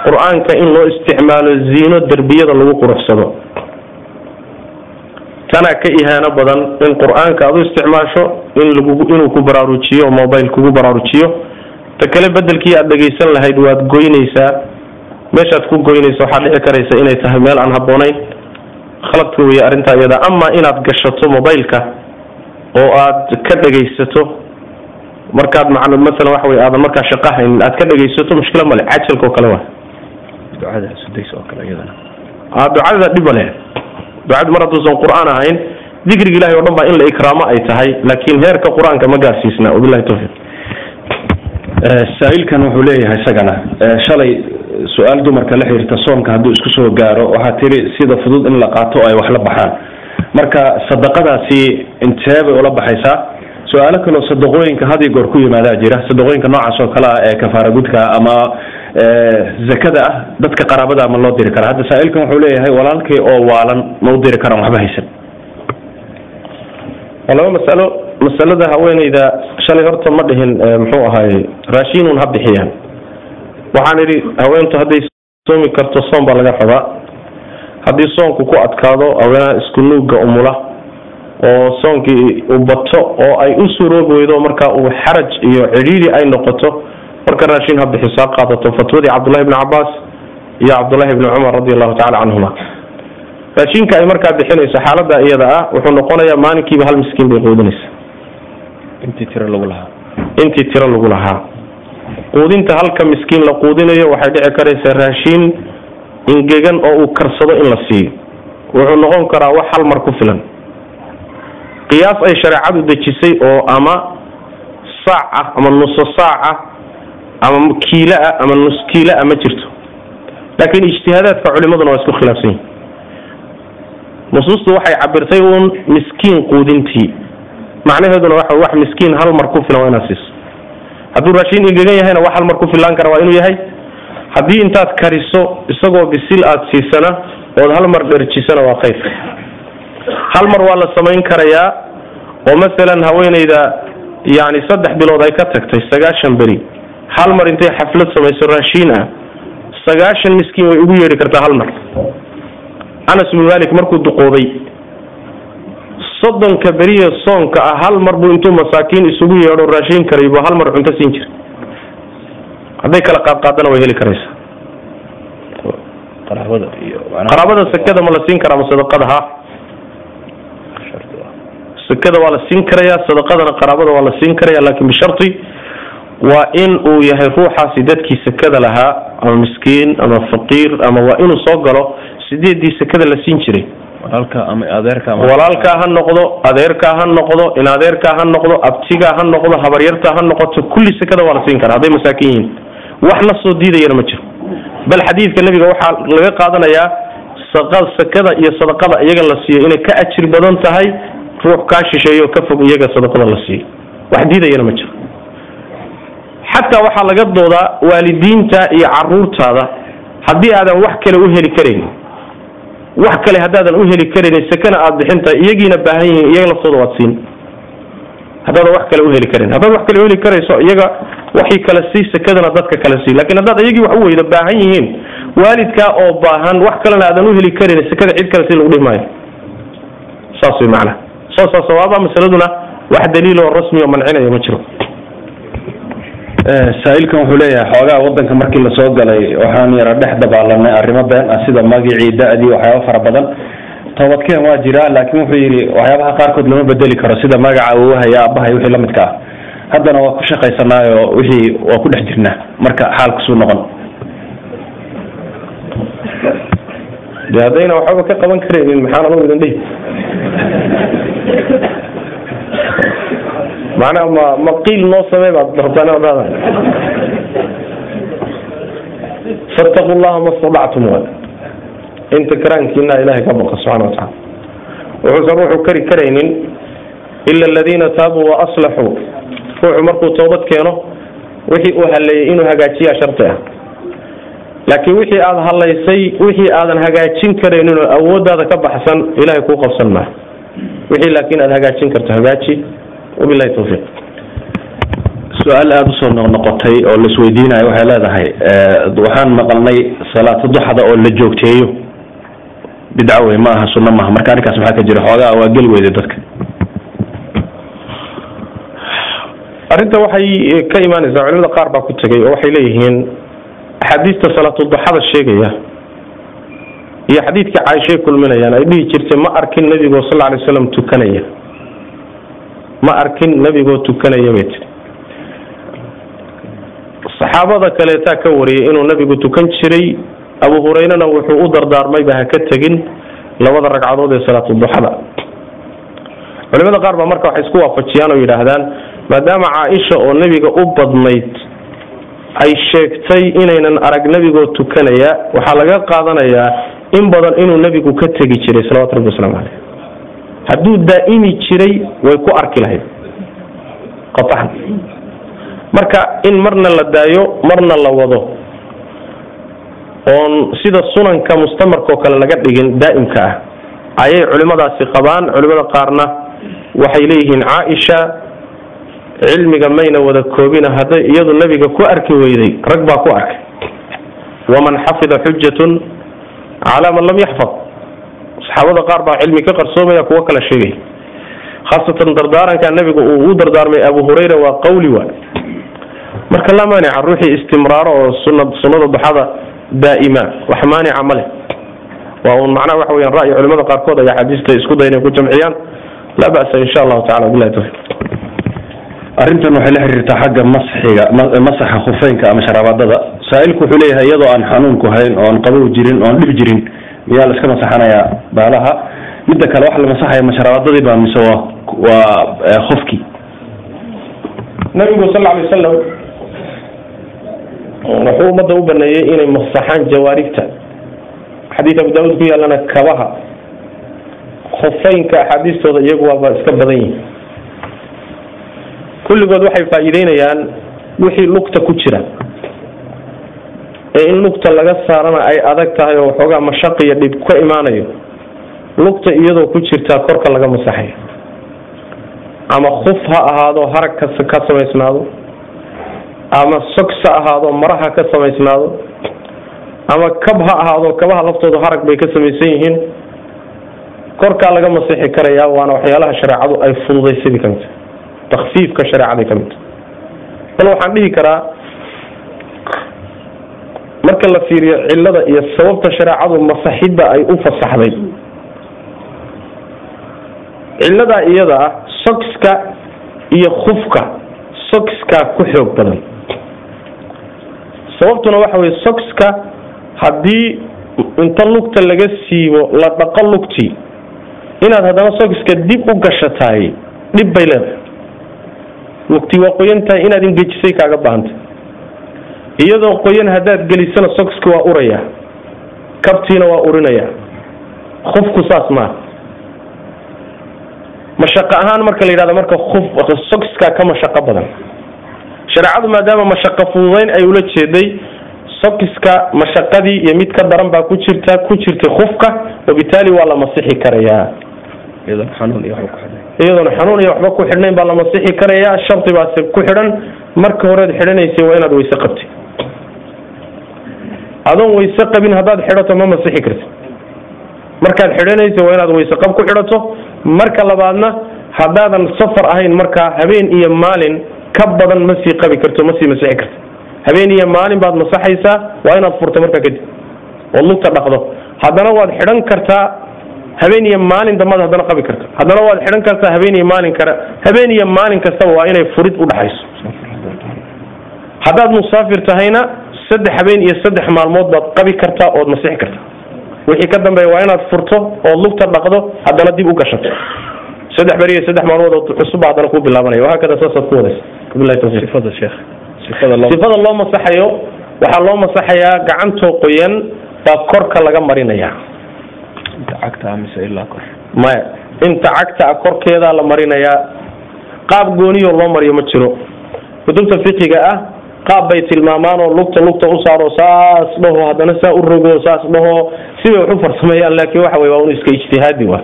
Speaker 1: qur'aanka in loo isticmaalo ziino derbiyada lagu quruxsado tanaa ka ihaano badan in qur'aanka aad u isticmaasho inuu ku baraarujiyo mobile kugu baraarujiyo. Ta kale bedelkii aad dhegaysan lahayd waad goynaysaa. Meeshaad ku goynaysa waxaa dhici karaysa inay tahay meel aan habboonayn. Khaladka weeye arrintaa iyada. Ama inaad gashato mobileka oo aad ka dhegaysato markaad maclu masalan waxa wey aadan markaa shaqo haynin aad ka dhegaysato mushkila male cajalka oo kale waa
Speaker 2: ducada sudays oo kale iyadana.
Speaker 1: A ducada dhib male ducadu mar hadduusan qur'aan ahayn dikriga ilahay o dhan baa in la ikraamo ay tahay laakiin heerka qur'aanka ma gaarsiisna. Wabilahi tawfiiq.
Speaker 2: Saa-ilkan wuxuu leeyahay isagana shalay su'aal dumarka la xiriirta soomka hadduu isku soo gaaro waxaa tiri sida fudud in la qaato ay wax la baxaan. Marka sadaqadaasi intee bay ula baxaysaa su'aalo kaleo sadaqooyinka had iyo goor ku yimaadaa jira. Sadaqooyinka noocaas oo kale ah ee kafaara gudka ama zakada ah dadka qaraabada ma loo diri karaa hadda saa-ilkan wuxuu leeyahay walaalkay oo waalan ma u diri karaan waxba haysan.
Speaker 1: Laba masalo masalada haweeneyda shalay horta ma dhihin muxuu ahaay raashinun ha bixiyaan. Waxaan idhi haweentu hadday soomi karto soom baa laga rabaa. Haddii soonku ku adkaado haweenaha isku nuugga umula oo soonkii u bato oo ay u suroobi weydo markaa uu xaraj iyo cidhiidi ay noqoto marka raashin ha bixiso ha qaadato fatwadii cabdullahi bni cabaas iyo cabdullahi bni cumar radi allahu tacala canhuma raashinka ay markaa bixinayso xaalada iyada ah wuxuu noqonayaa maalinkiiba hal miskiin bay quudinaysaa
Speaker 2: intii tiro lagu lahaa.
Speaker 1: Intii tiro lagu lahaa. Quudinta halka miskiin la quudinayo waxay dhici karaysaa raashiin ingegan oo uu karsado in la siiyo. Wuxuu noqon karaa wax hal mar ku filan qiyaas ay shareecadu dejisay oo ama saac ah ama nuso saac ah ama kiilo ah ama nus kiilo ah ma jirto. Laakiin ijtihaadaadka culimaduna waa isku khilaafsan yihiin nusuustu waxay cabirtay uun miskiin quudintii. Macnaheeduna waxa wax miskiin hal mar ku filan waa inaad siiso. Hadduu raashiin ingegan yahayna wax hal mar ku filaan kara waa inuu yahay. Haddii intaad kariso isagoo bisil aada siisana ood hal mar dherjisana waa khayr hal mar waa la samayn karayaa oo masalan haweeneyda yani saddex bilood ay ka tagtay sagaashan beri hal mar intay xaflad samayso raashiin ah sagaashan miskiin way ugu yeedhi kartaa hal mar. Anas bnu malik markuu duqoobay soddonka beriye soonka ah hal mar buu intuu masaakiin isugu yeedho raashin karay buu hal mar cunto siin jiray. Hadday kala qaadqaadana way heli karaysaa.
Speaker 2: Qaraabada iyo
Speaker 1: qaraabada sekada ma la siin karaa ma sadaqada ha sekada waa la siin karayaa sadaqadana qaraabada waa la siin karaya laakin bisharti waa in uu yahay ruuxaasi dadkii sekada lahaa ama miskiin ama faqiir ama waa inuu soo galo sideedii sekada la siin jiray. Walaalkaa ha noqdo adeerkaa ha noqdo in adeerkaa ha noqdo abtigaa ha noqdo habaryartaa ha noqoto kulli sekada waa la siin karaa hadday masaakin yihiin. Wax na soo diidayana ma jiro. Bal xadiidka nebiga waxaa laga qaadanayaa sakada iyo sadaqada iyaga la siiyo inay ka ajir badan tahay ruux kaa shisheeyo ka fog iyaga sadaqada la siiyo. Wax diidayana ma jiro. Xataa waxaa laga doodaa waalidiinta iyo caruurtaada haddii aadan wax kale u heli karayn wax kale haddaadan u heli karayn sakana aada bixintahay iyagiina baahan yihiin iyaga laftooda waad siin. Haddaadan wax kale u heli karayn haddaad wax kale u heli karayso iyaga waxii kale sii sakadana dadka kale sii. Lakin haddaad iyagii wax u weydo baahan yihiin waalidkaa oo baahan wax kalena aadan u heli karayn sakada cid kale si lagu dhihi maayo. Saas way macnaha saasaa sawaaba masaladuna wax daliil oo rasmi oo mancinaya ma jiro.
Speaker 2: Saa-iilkan wuxuu leeyahay xoogaa wadanka markii la soo galay waxaan yara dhex dabaalanay arrimo been ah sida magicii da-dii waxyaaba fara badan. Toobadkeen waa jiraa laakiin wuxuu yidhi waxyaabaha qaarkood lama bedeli karo sida magaca awowahaya aabahay wixii lamidka ah. Haddana waa ku shaqaysanaayo wixii waa ku dhex jirnaa. Marka xaalkusuu noqon
Speaker 1: de haddayna waxbaba ka qaban karaynin maxaan anagu idin dhihi. Macnaha ma ma qiil noo samey baad rabtaan inaad dhahdaa fattaqu llaha ma stadactum wa inta karaankiina ilahay ka baqa subxana wa tacala wuxuusan ruuxu kari karaynin ila aladiina taabuu wa aslaxuu. Ruuxu markuu toobad keeno wixii uu haleeyey inuu hagaajiyaa sharti ah laakiin wixii aada halaysay wixii aadan hagaajin karaynin oo awooddaada ka baxsan ilahay kuu qabsan maayo wixii laakiin aada hagaajin karto hagaaji. Wabilahi tawfiiq.
Speaker 2: Su'aal aada u soo noqnoqotay oo laisweydiinayo waxay leedahay waxaan maqalnay salaatu duxada oo la joogteeyo. Bidco wey ma aha sunno maaha. Marka arrinkaas maxaa ka jira xoogaa waa geli weyday dadka.
Speaker 1: Arrinta waxay ka imaanaysaa culimada qaar baa ku tegay oo waxay leeyihiin axaadiista salaatuduxada sheegaya iyo xadiidka caaishay kulminayaan ay dhihi jirtay ma arkin nebigoo sal alay slam tukanaya. Ma arkin nebigoo tukanaya bay tiri saxaabada kaleetaa ka wariyay inuu nebigu tukan jiray abu hurayrena wuxuu u dardaarmayba ha ka tegin labada ragcadood ee salaatuduxada culimada qaar baa marka waxay isku waafajiyaan oo yidhaahdaan maadaama caaisha oo nebiga u badnayd ay sheegtay inaynan arag nebigoo tukanaya waxaa laga qaadanayaa in badan inuu nebigu ka tegi jiray salawatu rabbi waslamu caleyh hadduu daa'imi jiray way ku arki lahayd. Qaطcan marka in marna la daayo marna la wado. Oon sida sunanka mustamarka oo kale laga dhigin daa'imka ah. Ayay culimadaasi qabaan culimada qaarna waxay leeyihiin caaisha cilmiga mayna wada koobina hadday iyadu nebiga ku arki weyday rag baa ku arkay. Waman xafida xujatun calaa man lam yaxfad. Saxaabada qaar baa cilmi ka qarsoomaya kuwo kala sheegaya khaasatan dardaaranka nebigu uu u dardaarmay abu hurayra waa qawli waay marka laa maanica ruuxii istimraaro oo sunnada duxada daa'ima wax maanica ma leh. Waa un macnaha waxa weyaan ra'yi culimada qaarkood ay axaadiista isku day inay ku jamciyaan. Laa ba'sa insha allahu tacala billahi tawfiq
Speaker 2: arrintan waxay la xiriirtaa xagga masxiga masaxa khufeynka ama sharaabadada saa-ilku wuxuu leeyahay iyadoo aan xanuunku hayn oon qabow jirin oon dhib jirin miyaa la iska masaxanayaa baalaha? Midda kale waxa la masaxaya ma sharaabadadii baa mise waa waa khufkii
Speaker 1: nabigu sal alay wasalam wuxuu ummadda u baneeyey inay masaxaan jawaarigta xadiid abu daawud ku yaalana kabaha. Khufeynka axaadiistooda iyagu waaba iska badan yihiin kulligood waxay faa'iideynayaan wixii lugta ku jira. Ee in lugta laga saarana ay adag tahay oo waxoogaa mashaq iyo dhib ka imaanayo lugta iyadoo ku jirtaa korka laga masaxayo. Ama khuf ha ahaado harag ka samaysnaado. Ama sogs ha ahaado maraha ka samaysnaado. Ama kab ha ahaado kabaha laftooda harag bay ka samaysan yihiin. Korkaa laga masixi karayaa waana waxyaalaha shareecadu ay fududaysadii ka mid takfiifka shareecaday ka mid bal waxaan dhihi karaa marka la fiiriyo cilada iyo sababta shareecadu masaxidda ay u fasaxday. Ciladaa iyada ah sogska iyo khufka sogskaa ku xoog badan. Sababtuna waxa weye sogska haddii inta lugta laga siibo la dhaqo lugtii inaad haddana sogska dib u gashataay dhib bay leedahay lugtii waa qoyan tahay inaad ingejisay kaaga baahantay iyadoo qoyan haddaad gelisana sogski waa uraya kabtiina waa urinaya. Khufku saas maaha mashaqo ahaan marka la yidhahdo marka uf sogskaa ka mashaqo badan. Shareecadu maadaama mashaqo fududayn ay ula jeeday sogiska mashaqadii iyo mid ka daran baa ku jirta ku jirtay khufka wabitaali waa la masixi karayaa
Speaker 2: iyadoona xanuun iyo waxba ku
Speaker 1: xidhnayn baa la masixi karayaa shardi baase ku xidhan. Marka horead xidhanaysay waa inaad wayse qabtay adoon wayse qabin haddaad xidhato ma masixi karti markaad xidhanaysa waa inaad wayse qab ku xidhato. Marka labaadna haddaadan safar ahayn markaa habeen iyo maalin ka badan ma sii qabi karto ma sii masixi karto. Habeen iyo maalin baad masaxaysaa waa inaad furto markaa kadib. Ood lugta dhaqdo. Haddana waad xidhan kartaa habeen iyo maalin dambaad haddana qabi karta haddana waad xidhan kartaa habeen iyo maalin kale habeen iyo maalin kastaba waa inay furid udhaxayso haddaad musaafir tahayna saddex habeen iyo saddex maalmood baad qabi kartaa ood masixi kartaa. Wixii ka dambeeya waa inaad furto ood lugta dhaqdo haddana dib u gashato. Saddex beri iyo saddex maalmood oo cusubba haddana kuu bilaabanaya. Wahaakada saasaad ku wadaysa sifada loo masaxayo waxaa loo masaxayaa gacantoo qoyan baa korka laga marinayaa
Speaker 2: inta cagta mise ilaa kor
Speaker 1: maya inta cagta a korkeedaa la marinayaa. Qaab gooniyoo loo mariyo ma jiro. Kutubta fiqiga ah qaab bay tilmaamaan oo lugta lugta u saaro saas dhaho haddana saa u rogo saas dhaho. Sibay wax u farsameeyaan laakiin waxa wey waa un iska ijtihaadi wa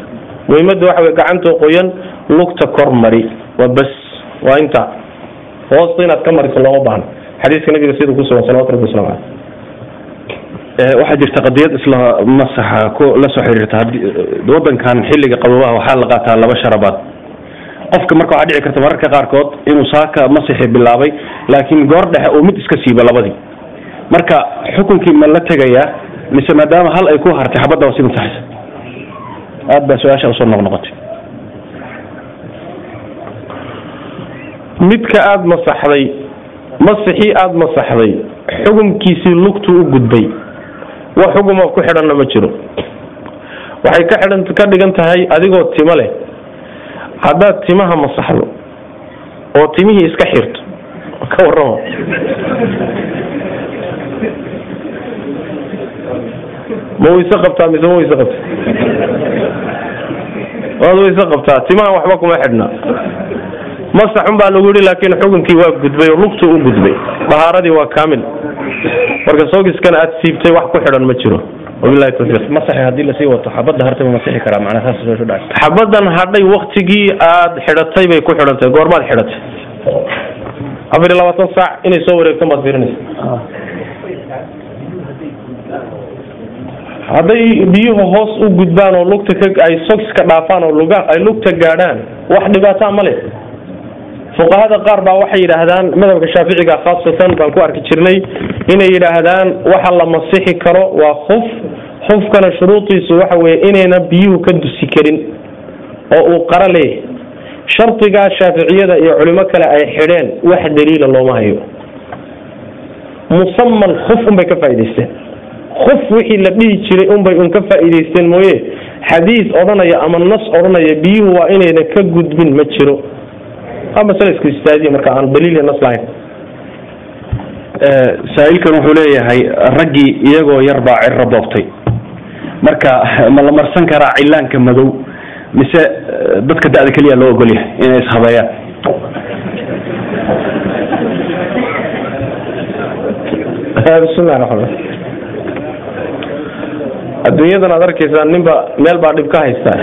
Speaker 1: muhimadda waxa wey gacantoo qoyan lugta kor mari. Waa bas waa inta. Hoosta inaad ka mariso looma baahno xadiiska nabiga siduu kusugan salawatu rabbi waslamu caleyh
Speaker 2: waxaa jirta qadiyad isla masaxa la soo xiriirta haddii wadankan xilliga qababaha waxaa la qaataa laba sharabaad. Qofka marka waxaa dhici karta mararka qaarkood inuu saaka masixi bilaabay laakiin goor dhexe uu mid iska siibo labadii. Marka xukunkii ma la tegayaa mise maadaama hal ay ku hartay xabadda si masaxaysa. Aad baa su'aasha u soo noqnoqotay
Speaker 1: midka aada masaxday masixii aada masaxday xukumkiisii lugtuu u gudbay wax xukuma ku xidhanna ma jiro. Waxay ka dhigan tahay adigoo timo leh. Haddaad timaha masaxdo oo timihii iska xirto ka warrama ma wayse qabtaa mise ma wayse qabta waad wayse qabtaa timaha waxba kuma xidhna. Masaxun baa lagu yihi laakiin xukunkii waa gudbay oo lugtuu u gudbay. Bahaaradii waa kaamil marka soogiskana aad siibtay wax ku xidhan ma jiro. Xabadan hadhay waktigii aad xidhatay bay ku xidhantay goormaad xidhatay. Afar iyo labaatan saac inay soo wareegto maad fiirinaysa. Hadday biyuhu hoos u gudbaan oo lugta ka ay sogska dhaafaan oo ay lugta gaadhaan wax dhibaataa ma leh fuqahada qaar baa waxay yidhaahdaan madhabka shaaficiga khaasatan baan ku arki jirnay inay yidhaahdaan waxa la masixi karo waa khuf. Xufkana shuruudiisu waxa weeye inayna biyuhu ka dusi karin oo uu qaro leeyahay. Shardigaa shaaficiyada iyo culimo kale ay xidheen wax daliila looma hayo. Musaman khuf unbay ka faa'idaysteen khuf wixii la dhihi jiray unbay un ka faa'idaysteen mooye. Xadiis odhanaya ama nas odhanaya biyuhu waa inayna ka gudbin ma jiro masale isku marka aan daliil nas lahayn.
Speaker 2: Wuxuu leeyahay raggii iyagoo yar baa ciro boobtay. Marka ma la marsan karaa cilaanka madow mise dadka da-da keliya loo ogol yahay inay ishabeeyaan
Speaker 1: bismillahi raxmaan. Adduunyadan aad arkaysaa ninba meel baa dhib ka haystaa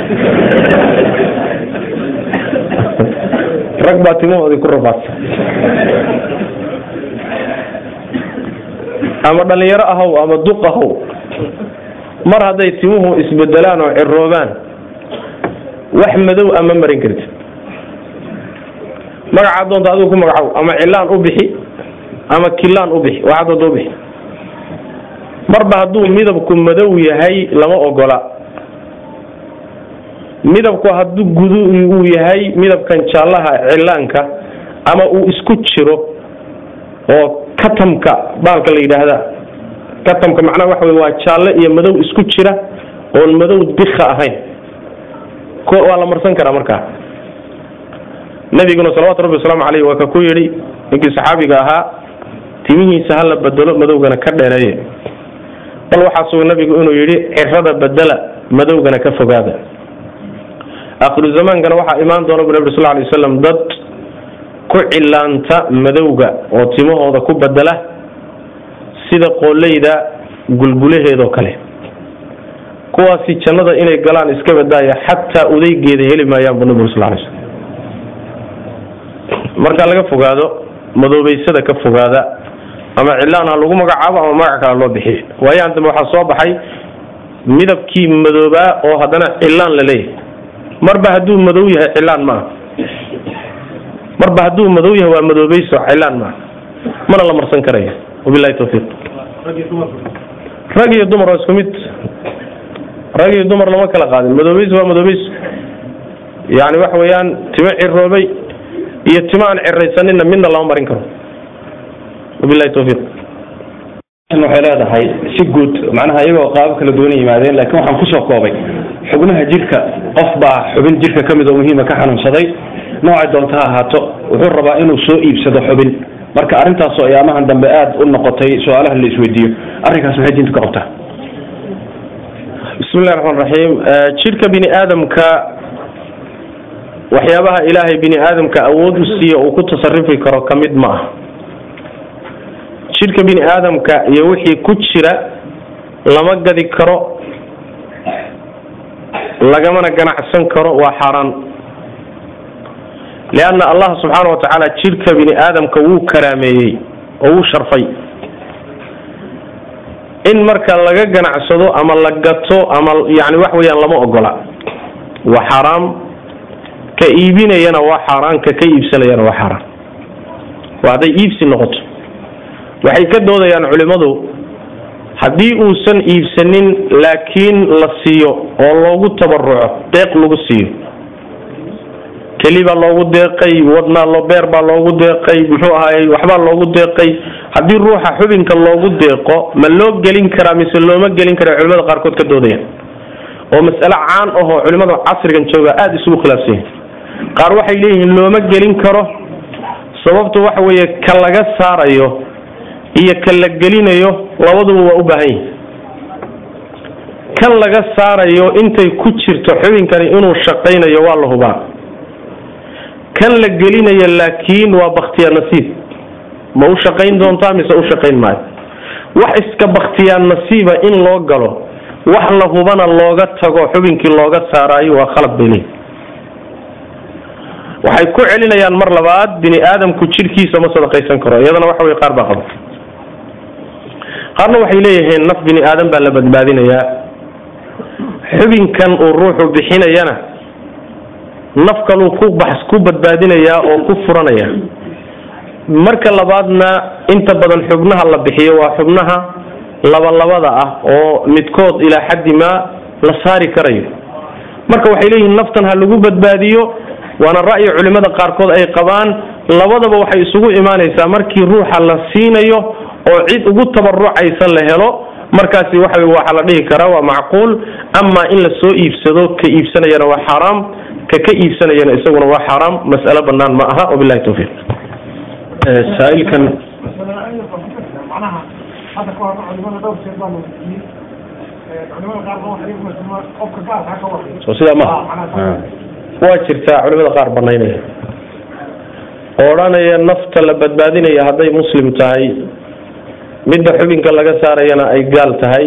Speaker 1: rag baa timahoodii ku rabaadsan ama dhalinyaro ahow ama duq ahow mar hadday timuhu isbedelaan oo ciroobaan wax madow ama marin kartid. Magacaad doonta adigu ku magacow ama cilaan u bixi ama kilaan u bixi waxaad doonta u marba hadduu midabku madow yahay lama ogola midabku hadduu gudu uu yahay midabkan jaallaha cilaanka ama uu isku jiro oo katamka baalka la yidhaahda katamka macnaha waxa wey waa jaalle iyo madow isku jira oon madow dika ahayn. Waa la marsan karaa markaa. Nabiguna salawatu rabbi wasalaamu caleyh waa ka ku yidhi ninkii saxaabiga ahaa timihiisa hala bedelo madowgana ka dheereeye bal waxaa suga nabigu inuu yidhi cirada bedela madowgana ka fogaada akhiru zamaankana waxaa imaan doona bu nabi sal lay waslam dad ku cilaanta madowga oo timahooda ku bedela sida qooleyda gulgulaheedoo kale. Kuwaasi jannada inay galaan iska badaaya xataa udaygeeda heli maayaan bu nabigu sal slm marka laga fogaado madoobeysada ka fogaada ama cilaan ha lagu magacaabo ama magac kale loo bixiyo waayahan dambe waxaa soo baxay midabkii madoobaa oo haddana cilaan la leeyahay marba hadduu madow yahay cilaan maaha marba hadduu madow yahay waa madoobeyso cilaan maaha mana la marsan karaya. Wabilahi tawfiiq. Rag iyo dumar waa isku mid. Rag iyo dumar lama kala qaadin. Madoobeyso waa madoobeyso yani waxa weeyaan timo ciroobay iyo timo aan ciraysaninna midna lama marin karo. Wabilahi tawfiiq.
Speaker 2: Waxay leedahay si guud macnaha iyagoo qaabo kala duwan yimaadeen laakiin waxaan ku soo koobay xubnaha jirka qof baa xubin jirka ka mid oo muhiima ka xanuunsaday noocay doonta ha ahaato wuxuu rabaa inuu soo iibsado xubin. Marka arrintaasoo ayaamahan dambe aada u noqotay su'aalaha la isweydiiyo. Arrinkaas maxay diintu ka qabtaa?
Speaker 1: Bismi llahi raxmaan raxiim jidhka bini aadamka waxyaabaha ilaahay bini aadamka awood u siiya uu ku tasarufi karo ka mid ma ah jidhka bini aadamka iyo wixii ku jira lama gadi karo lagamana ganacsan karo waa xaaraan lianna allah subxaana wa tacaala jidhka bini aadamka wuu karaameeyey oo wuu sharfay. In marka laga ganacsado ama la gato ama yani wax weeyaan lama ogola. Waa xaaraam ka iibinayana waa xaaraan ka ka iibsanayana waa xaaraan waa hadday iibsi noqoto. Waxay ka doodayaan culimmadu haddii uusan iibsanin laakiin la siiyo oo loogu tabaruco deeq lagu siiyo. Keli baa loogu deeqay wadnaa lo beer baa loogu deeqay muxuu ahaayey waxbaa loogu deeqay. Haddii ruuxa xubinka loogu deeqo ma loo gelin karaa mise looma gelin kara culimada qaarkood ka doodayaan? Oo mas'ale caan ahoo culimada casrigan jooga aada isugu khilaafsan yahay qaar waxay leeyihiin looma gelin karo. Sababtu waxa weeye ka laga saarayo iyo ka la gelinayo labaduba waa u baahan yihiin kan laga saarayo intay ku jirto xubinkani inuu shaqaynayo waa la hubaa. Kan la gelinayo laakiin waa baktiyaa nasiib. Ma u shaqayn doontaa mise u shaqayn maayo? Wax iska baktiyaa nasiiba in loo galo wax la hubana looga tago xubinkii looga saaraayo waa khalad bay leeyihiin waxay ku celinayaan mar labaad bini aadamku jidhkiisa ma sadaqaysan karo iyadana waxa wey qaar baa qaba qaarna waxay leeyihiin naf bini aadam baa la badbaadinayaa xubinkan uu ruuxu bixinayana naf kaluu ku bax ku badbaadinayaa oo ku furanaya. Marka labaadna inta badan xubnaha la bixiyo waa xubnaha labalabada ah oo midkood ilaa xaddi maa la saari karayo. Marka waxay leeyihiin naftan ha lagu badbaadiyo waana ra'yi culimmada qaarkood ay qabaan. Labadaba waxay isugu imaanaysaa markii ruuxa la siinayo oo cid ugu tabarucaysa la helo markaasi waxa waxaa la dhihi karaa waa macquul amaa in la soo iibsado ka iibsanayana waa xaaraam ka ka iibsanayana isaguna waa xaaraam mas'alo bannaan ma aha wabillahi tawfiiq.
Speaker 2: Saa-ilkan soo sidaa ma
Speaker 1: waa jirtaa culimada qaar banaynaya oo odhanaya nafta la badbaadinaya hadday muslim tahay midda xubinka laga saarayana ay gaal tahay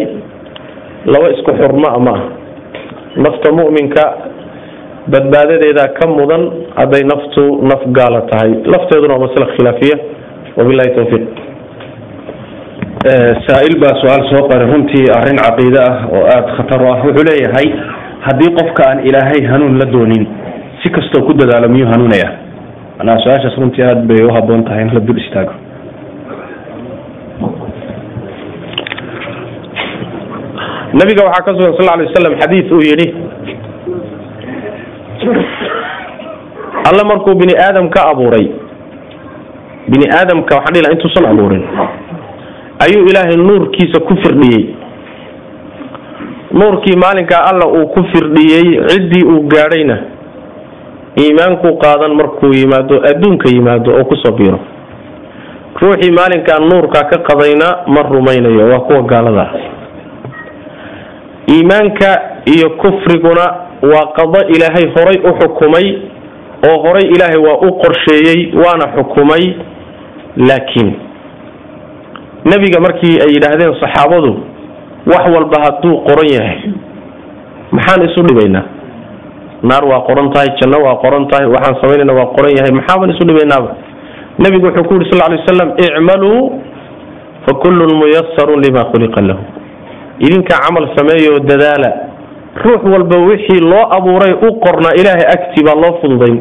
Speaker 1: laba isku xurmaa ma ah nafta mu'minka badbaadadeeda ka mudan hadday naftu naf gaala tahay. Lafteeduna waa masale khilaafiya. Wabillahi tawfiiq.
Speaker 2: Saa-il baa su'aal soo qaray runtii arrin caqiide ah oo aada khatar u ah wuxuu leeyahay haddii qofka aan ilaahay hanuun la doonin si kastoo ku dadaalo miyuu hanuunaya manaa su'aashaas runtii aada bay u haboon tahay in la dul istaago
Speaker 1: nabiga waxaa ka sugan sal lay waslam xadiid uu yidhi alle markuu bini aadam ka abuuray bini aadamka waxaan dhihi intuusan abuurin ayuu ilaahay nuurkiisa ku firdhiyey. Nuurkii maalinkaa alla uu ku firdhiyey ciddii uu gaadhayna iimaankuu qaadan markuu yimaado adduunka yimaado oo ku soo biiro. Ruuxii maalinkaa nuurkaa ka qadayna ma rumaynayo waa kuwa gaalada ah iimaanka iyo kufriguna waa qado ilaahay horay u xukumay oo horay ilaahay waa u qorsheeyey waana xukumay. Laakiin nebiga markii ay yidhaahdeen saxaabadu wax walba hadduu qoran yahay. Maxaan isu dhibaynaa? Naar waa qoran tahay janno waa qoran tahay waxaan samaynayna waa qoran yahay. Maxaaban isu dhibaynaaba? Nebigu wuxuu ku yidhi sal lay waslam icmaluu fa kullun muyasarun lima khuliqa lahu idinka camal sameeyoo dadaala. Ruux walba wixii loo abuuray u qornaa ilaahay agtii baa loo fududayn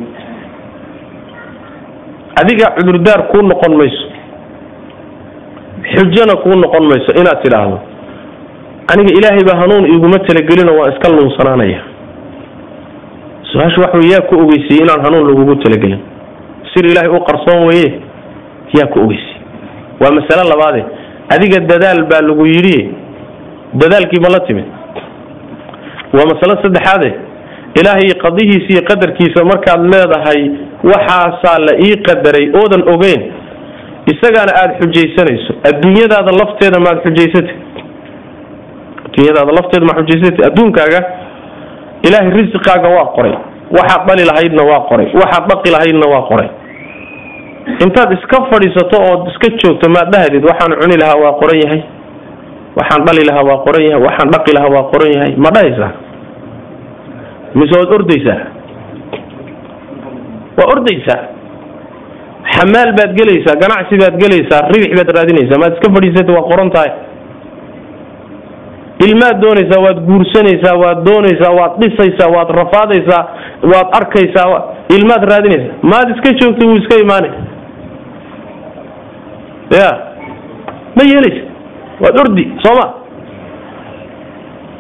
Speaker 1: adiga cudurdaar kuu noqon mayso. Xujana kuu noqon mayso inaad tidhaahdo. Aniga ilaahay baa hanuun iguma talagelinoo waan iska luunsanaanaya. Su'aasha waxa wey yaa ku ogeysiyey inaan hanuun lagugu talagelin. Sir ilaahay u qarsoon weye yaa ku ogeysiyey waa masale labaade. Adiga dadaal baa lagu yidhi dadaalkii ma la timid waa masale saddexaade ilaahay qadihiisa iyo qadarkiisa markaad leedahay waxaasaa la ii qadaray oodan ogeyn. Isagaana aada xujaysanayso. Adduunyadaada lafteeda maad xujaysatay adduunyadaada lafteeda maad xujaysatay adduunkaaga ilaahay risiqaaga waa qoray. Waxaad dhali lahaydna waa qoray. Waxaad dhaqi lahaydna waa qoray. Intaad iska fadhiisato ood iska joogto maad dhahdid waxaan cuni lahaa waa qoran yahay waxaan dhali lahaa waa qoran yahay. Waxaan dhaqi lahaa waa qoran yahay. Ma dhahaysaa? Mise waad ordaysaa? Waa ordaysaa? Xamaal baad gelaysaa ganacsi baad gelaysaa ribix baad raadinaysaa maad iska fadhiisata waa qoran tahay. Ilmaad doonaysaa waad guursanaysaa waad doonaysaa waad dhisaysaa waad rafaadaysaa waad arkaysaa ilmaad raadinaysaa. Maad iska joogta wuu iska imaanay. Ya ma yeelaysa waad ordi sooma.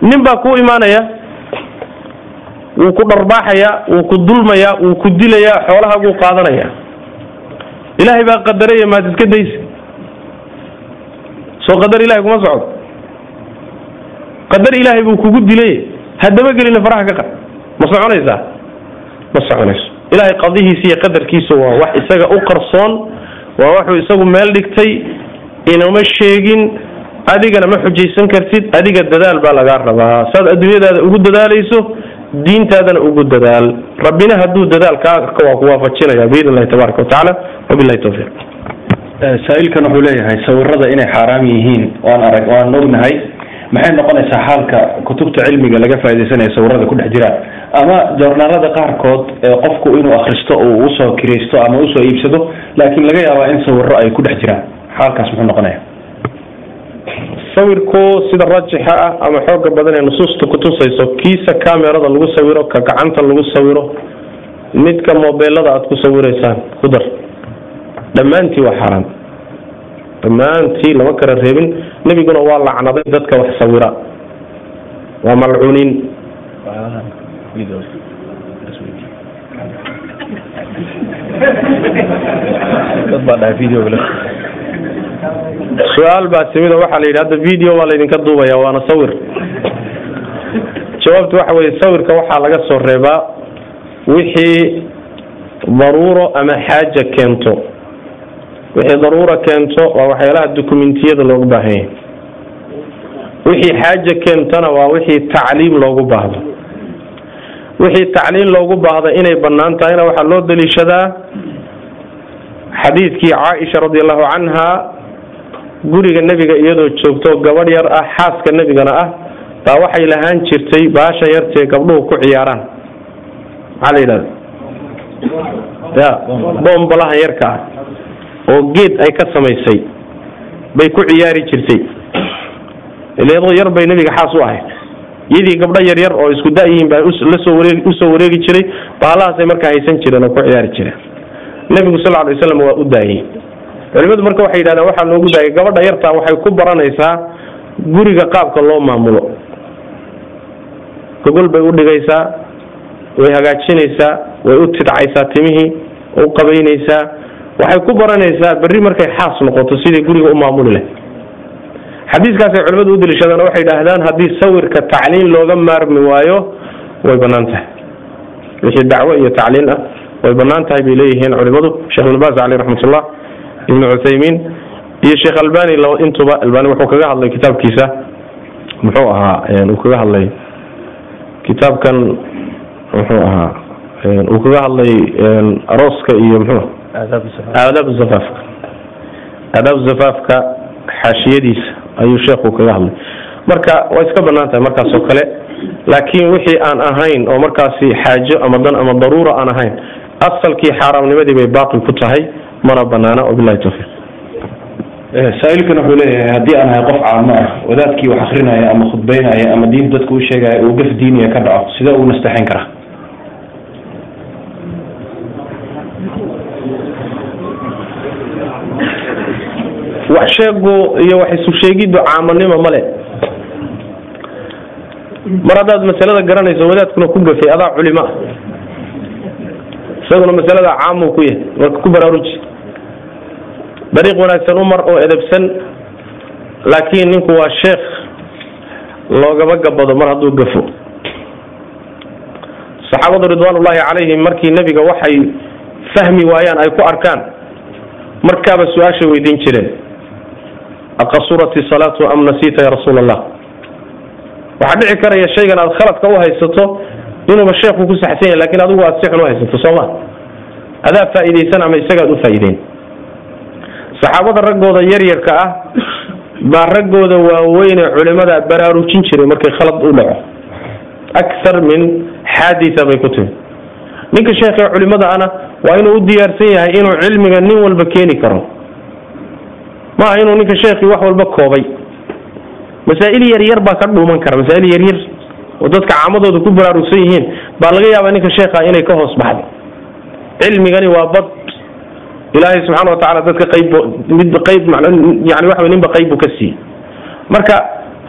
Speaker 1: Nin baa kuu imaanaya wuu ku dharbaaxayaa wuu ku dulmayaa wuu ku dilayaa xoolahaaguu qaadanaya. Ilaahay baa qadaraya maad iska daysa soo qadar ilahay kuma socdo qadar ilaahay buu kugu dilay haddaba gelina faraha ka qad ma soconaysaa? Ma soconayso. Ilaahay qadihiisa iyo qadarkiisa waa wax isaga u qarsoon waa waxuu isagu meel dhigtay inama sheegin adigana ma xujaysan kartid adiga dadaal baa lagaa rabaa. Saad adduunyadaada ugu dadaalayso diintaadana ugu dadaal. Rabbina hadduu dadaal kaa waa ku waafajinaya biidn illahi tabaaraka watacaala wabillahi tawfiiq.
Speaker 2: Saa-ilkan wuxuu leeyahay sawirada inay xaaraam yihiin waan arag waan ognahay maxay noqonaysaa xaalka kutubta cilmiga laga faaidaysanaya sawirada ku dhex jiraan ama joornaalada qaarkood ee qofku inuu akristo uu u soo kiraysto ama u soo iibsado laakiin laga yaabaa in sawiro ay ku dhex jiraan. Xaalkaas muxuu noqonaya
Speaker 1: sawirku sida raajixa ah ama xooga badan ee nusuusta kutusayso kiisa kamerada lagu sawiro ka gacanta lagu sawiro midka mobeelada aada ku sawiraysaan ku dar. Dhammaantii waa xaaraan dhammaantii lama kala reebin. Nebiguna waa lacnaday dadka wax sawira. Waa malcuuniin su'aal baa timida waxaa la yidhi hadda video baa laydinka duubaya waana sawir. Jawaabtu waxa weeye sawirka waxaa laga soo reebaa wixii daruuro ama xaaja keento. Wixii daruura keento waa waxyaalaha dukumentiyada loogu baahan yahay. Wixii xaaja keentana waa wixii tacliim loogu baahdo. Wixii tacliim loogu baahda inay bannaan tahayna waxaa loo daliishadaa xadiidkii caaisha radi allahu canha guriga nebiga iyadoo joogto gabadh yar ah xaaska nebigana ah baa waxay lahaan jirtay baasha yartee gabdhuhu ku ciyaaraan. Maxaa la yidhahda ya boombalaha yarka ah oo geed ay ka samaysay bay ku ciyaari jirtay. Ileedo yar bay nebiga xaas u ahayd. Iyadii gabdho yar yar oo isku da-yihiin baa u soo wareegi jiray. Baalahaasay markaa haysan jireen oo ku ciyaari jireen. Nebigu sal alay waslam waa u daayey culimadu marka waxay yidhahdeen waxaa loogu daayay gabadha yartaa waxay ku baranaysaa guriga qaabka loo maamulo. Gogol bay u dhigaysaa way hagaajinaysaa way u tidcaysaa timihii u qabaynaysaa. Waxay ku baranaysaa berri markay xaas noqoto sidai guriga u maamuli leh. Xadiiskaasay culimadu u daliishadaan waxay idhaahdaan haddii sawirka tacliin looga maarmi waayo way bannaan tahay. Wixii dacwo iyo tacliin ah way bannaan tahay bay leeyihiin culimadu. Sheekh ibnbaas caleyh raxmatullah ibnu cuthaymiin iyo sheekh albani intuba albani wuxuu kaga hadlay kitaabkiisa. Muxuu ahaa uu kaga hadlay kitaabkan muxuu ahaa uu kaga hadlay arooska iyo mxuu aadaab zafaafka. Aadaab zafaafka. Xaashiyadiisa ayuu sheekhu kaga hadlay. Marka way iska bannaan tahay markaas oo kale laakiin wixii aan ahayn oo markaasi xaajo ama dan ama daruura aan ahayn asalkii xaaraamnimadii bay baaqi ku tahay mana banaana wabilahi tawfiiq
Speaker 2: saa-iilkan wuxuu leeyahay haddii aan ahay qof caamo ah wadaadkii wax akrinaya ama khudbeynaya ama diin dadku u sheegaya uu gaf diiniya ka dhaco sidee ugu nastaxayn karaa?
Speaker 1: Wax sheegu iyo wax isu sheegiddu caamanimo male mar haddaad masalada garanayso wadaadkuna ku gafay adaa culimo ah isaguna masalada caamuu ku yahay marka ku baraaruji dariiq wanaagsan u mar oo edebsan laakiin ninku waa sheekh. Loogama gabado mar hadduu gafo. Saxaabadu ridwaan ullaahi calayhim markii nebiga waxay fahmi waayaan ay ku arkaan markaaba su'aashay weydiin jireen. Aqasurat salaatu am nasiita ya rasuula allah waxaa dhici karaya shaygan aad khaladka u haysato inuuba sheekhu ku saxsan yahay laakiin adigu aad si xun u haysato soo ma? Adaa faa'iidaysan ama isagaad u faa'iideyn saxaabada raggooda yaryarka ah baa raggooda waaweyne culimada baraarujin jiray markay khalad u dhaco. Akthar min xaaditha bay ku timi ninka sheekhe culimada ana waa inuu u diyaarsan yahay inuu cilmiga nin walba keeni karo. Maaha inuu ninka sheekii wax walba koobay. Masaa'il yaryar baa ka dhuuman kara masaa'il yaryar oo dadka caamadooda ku baraarugsan yihiin baa laga yaabaa ninka sheekha inay ka hoos baxdo cilmigani waa bad ilaahay subxaana watacaala dadka qayb mid qayb yani waxa ninba qayb buu ka siiyey marka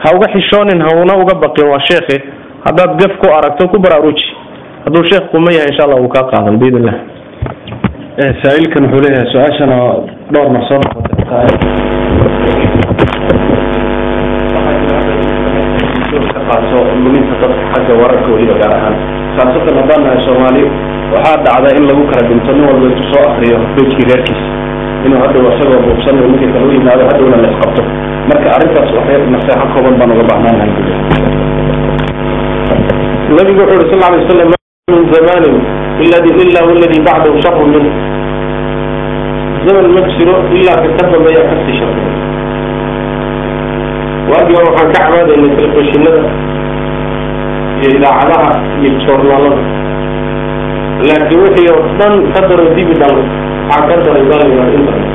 Speaker 1: ha uga xishoonin hauna uga baqin waa sheekhe haddaad gaf ku aragto ku baraaruji hadduu sheekh kuma yahay insha allah wuu kaa qaadan biidn illah
Speaker 2: saa-iilkan wuxuu leeyahay su'aashana dhowr mar soo noqotay luminta dadka xagga wararka weliba gaar ahaan khaasatan haddaan nahay soomaali waxaa dhacda in lagu kala dhinto nin walba intu soo akriyo bejkii reerkiisa inuu hadhow isagoo buubsan ninka kale u yimaado hadhowna la isqabto marka arrintaas waxay naseexo kooban baan uga baahnaan lahay
Speaker 1: nabigu wuxuu uri sal ly waslam min zamanin ila waladi bacdahu sharu min zaman ma jiro ilaa ka ka dambeeya ka sii shar waagii hore waxaan ka cabaadaynay telefishinada iyo idaacadaha iyo joornaalada laakiin wixii oo dhan ka daro dibi waxaa ka daray daliga internet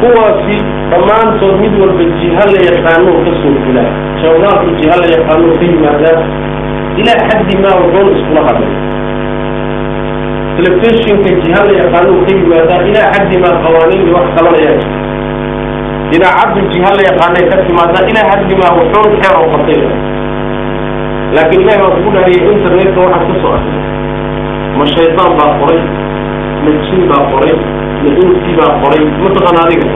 Speaker 1: kuwaasi dhammaantood mid walba jiha la yaqaanuu ka soo fulaa joornaalku jiha la yaqaanuu ka yimaadaa ilaa xaddi maa wuxuun iskula hadlay. Telefishinka jiha la yaqaanuu ka yimaadaa ilaa xaddi maa qawaaniin iyo wax qabanayaa jirta idaacaddu jiha la yaqaanay ka timaada ilaa hadlimaa wuxuun xeer oo qatay laakiin ilahi baa kugu dhaariyay internetka waxaad ka soo arkay ma shaydaan baa qoray ma jin baa qoray ma insi baa qoray mataqaan adiga.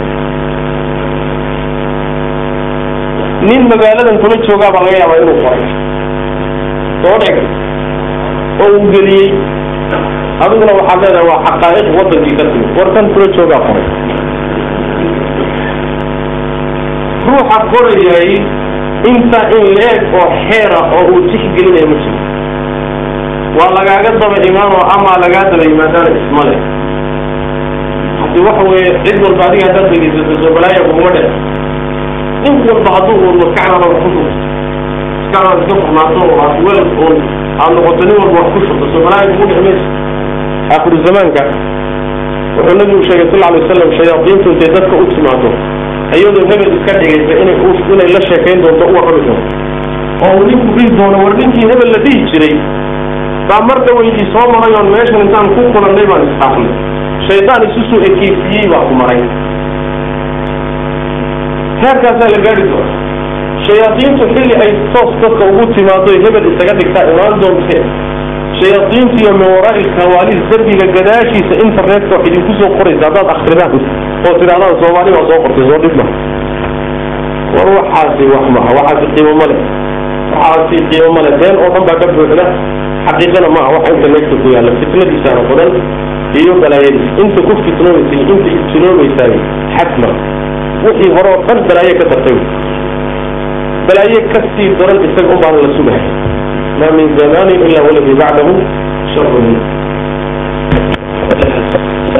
Speaker 1: Nin magaaladan kula joogaa baa laga yaabaa inuu qoray. Soo dheg oo uu geliyey. Adiguna waxaad leedahay waa xaqaa'iq wadankii ka timid. Warkan kula joogaa qoray. Ruuxa qorayay inta in leeg oo xeera oo uu tixgelinayo ma jiro. Waa lagaaga daba imaanoo amaa lagaa daba yimaadaana isma leh. Haddii waxa weeye cid walba adiga haddaad dhegeysato soo balaaya kuguma dhe nin walba hadduu uun maskaxdaada wax ku shubto. Maskaxdaada iska furnaato oo aad wel uun aad noqoto nin walba wax ku shubto soo balaaya kugu dhici mayso. Aakhiru zamaanka wuxuu nabigu sheegay sal alay wasalam shayaadiintu intay dadka u timaado iyadoo hebel iska dhigaysa inay la sheekayn doonto u warrami doonto. Oo uu ninku dhihi doono war ninkii hebel la dhihi jiray baa mar dhaweydii soo maray oon meeshan intaan ku kulannay baan isxaafnay shaydaan isu soo ekeysiiyey baa ku maray. Heerkaasaa la gaari doona shayaadiintu xilli ay toos dadka ugu timaado hebel isaga dhigtaa imaan doontee shayaadiintu iyo min waraa'i kawaaliis darbiga gadaashiisa internetka wax idinku soo qoraysa haddaad akridaan oo tidhahdaan soomaali baa soo qortay soo dhib maha war waxaasi wax maha waxaasi qiimo ma leh. Waxaasi qiimo ma leh. Been oo dhan baa ka buuxda xaqiiqana maaha waxa internetka ku yaalla fitnadiisaana badan iyo balaayadiis inta ku fitnoobaysay inta ibtiloobaysaay xadma wixii hore oo dhan balaaye ka dartay. Balaaye ka sii daran isaga un baan la sugahay. Ma min zamanin ila waladii bacdahu sharun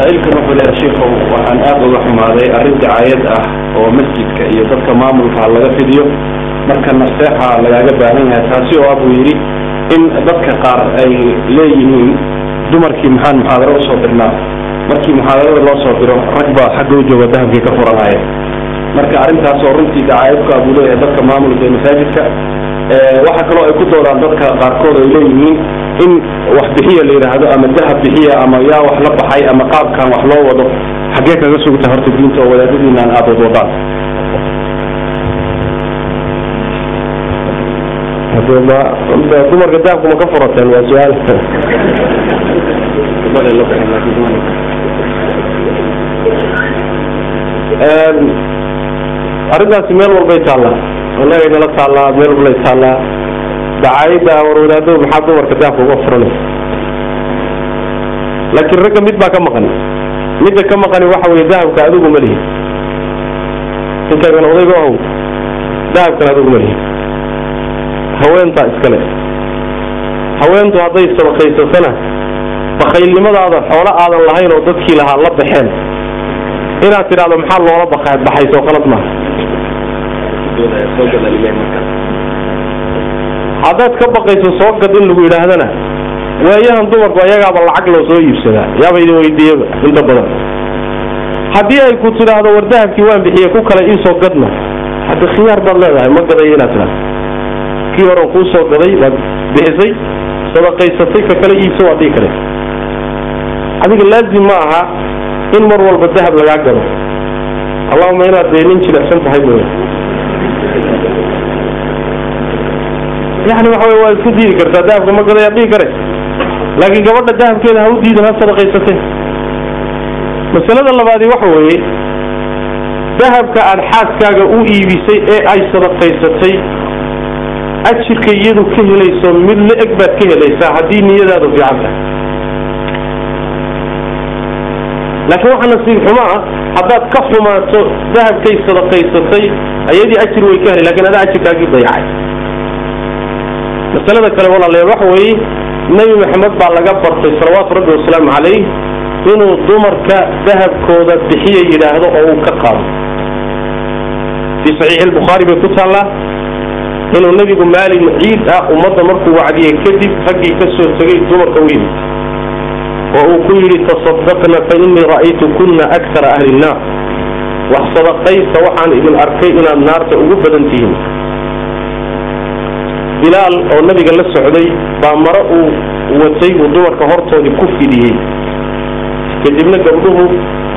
Speaker 2: saa-ilkan wuxuu leeyahay shiikow waxaan aada uga xumaaday arrin dacaayad ah oo masjidka iyo dadka maamulka laga fidiyo. Marka naseexa lagaaga baahan yahay taasi oo ah buu yidhi in dadka qaar ay leeyihiin dumarkii maxaan muxaadaro u soo dirnaa markii muxaadarada loo soo diro rag baa xagga u jooga dahabkii ka furanaya marka arrintaas oo runtii dacaayadku ah buu leeyahay dadka maamulka ee masaajidka waxaa kaloo ay ku doodaan dadka qaarkood ay leeyihiin in wax bixiya la yidhaahdo ama dahab bixiya ama yaa wax la baxay ama qaabkan wax loo wado xaggee kaga sugta horta diinta oo wadaadadiinaan aada wad wadaan
Speaker 1: dumarka dahabku ma ka furateen waa su'aal. Arrintaasi meel walbay taallaa annagay nala taallaa meel walbay taallaa dacaayadda war wadaadadu maxaa dumarka dahabka uga furanaysa laakiin ragga mid baa ka maqan. Midda ka maqani waxa weeye dahabka adigu ma lihi. Ninkaagana odayga ahow dahabkan adigu ma lihi. Haweentaa iskale haweentu hadday sadaqaysatana bakaylnimadaada xoolo aadan lahayn oo dadkii lahaa la baxeen. Inaad tidhahdo maxaa loola baxaysoo qalad maaha haddaad ka baqayso soo gad in lagu yidhaahdana waayahan dumarku ayagaaba lacag loo soo iibsadaa. Yaaba idin weydiiyaba inta badan. Haddii ay ku tidhaahdo war dahabkii waan bixiye ku kale iisoo gadna. Hadda khiyaar baad leedahay ma gadayo inaad tidhahdo kii horan kuu soo gaday waad bixisay sadaqaysatay ka kale iibsa waad dhihi karaysa. Adiga laazim ma aha in mar walba dahab lagaa gado allahuma inaad dee nin jilicsan tahay mooya yani waxa wey waa isku diidi kartaa dahabka ma gadayaad dhihi karaysa laakiin gabadha dahabkeeda ha u diidan ha sadaqaysatee masalada labaadi waxa weeye dahabka aada xaaskaaga u iibisay ee ay sadaqaysatay ajirka iyadu ka helayso mid la eg baad ka helaysaa haddii niyadaadu fiican tahay. Laakiin waxaa nasiib xumo ah haddaad ka xumaato dahabkay sadaqaysatay ayadii ajir way ka heli laakiin adaa ajirkaagii dayacay masalada kale walaalayaal waxa weeye nebi maxamed baa laga bartay salawaatu rabbi wasalaamu calayh inuu dumarka dahabkooda bixiya yidhaahdo oo uu ka qaado. Fii saxiixi albukhaari bay ku taallaa inuu nebigu maalin ciid ah ummadda markuu wacdiyey kadib raggii ka soo tegay dumarka u yimid. Oo uu ku yidhi tasadaqna fa innii ra'aytu kunna akara ahli nnaar wax sadaqaysta waxaan idin arkay inaad naarta ugu badan tihiin bilaal oo nabiga la socday baa maro uu watay uu dumarka hortoodii ku fidiyey. Kadibna gabdhuhu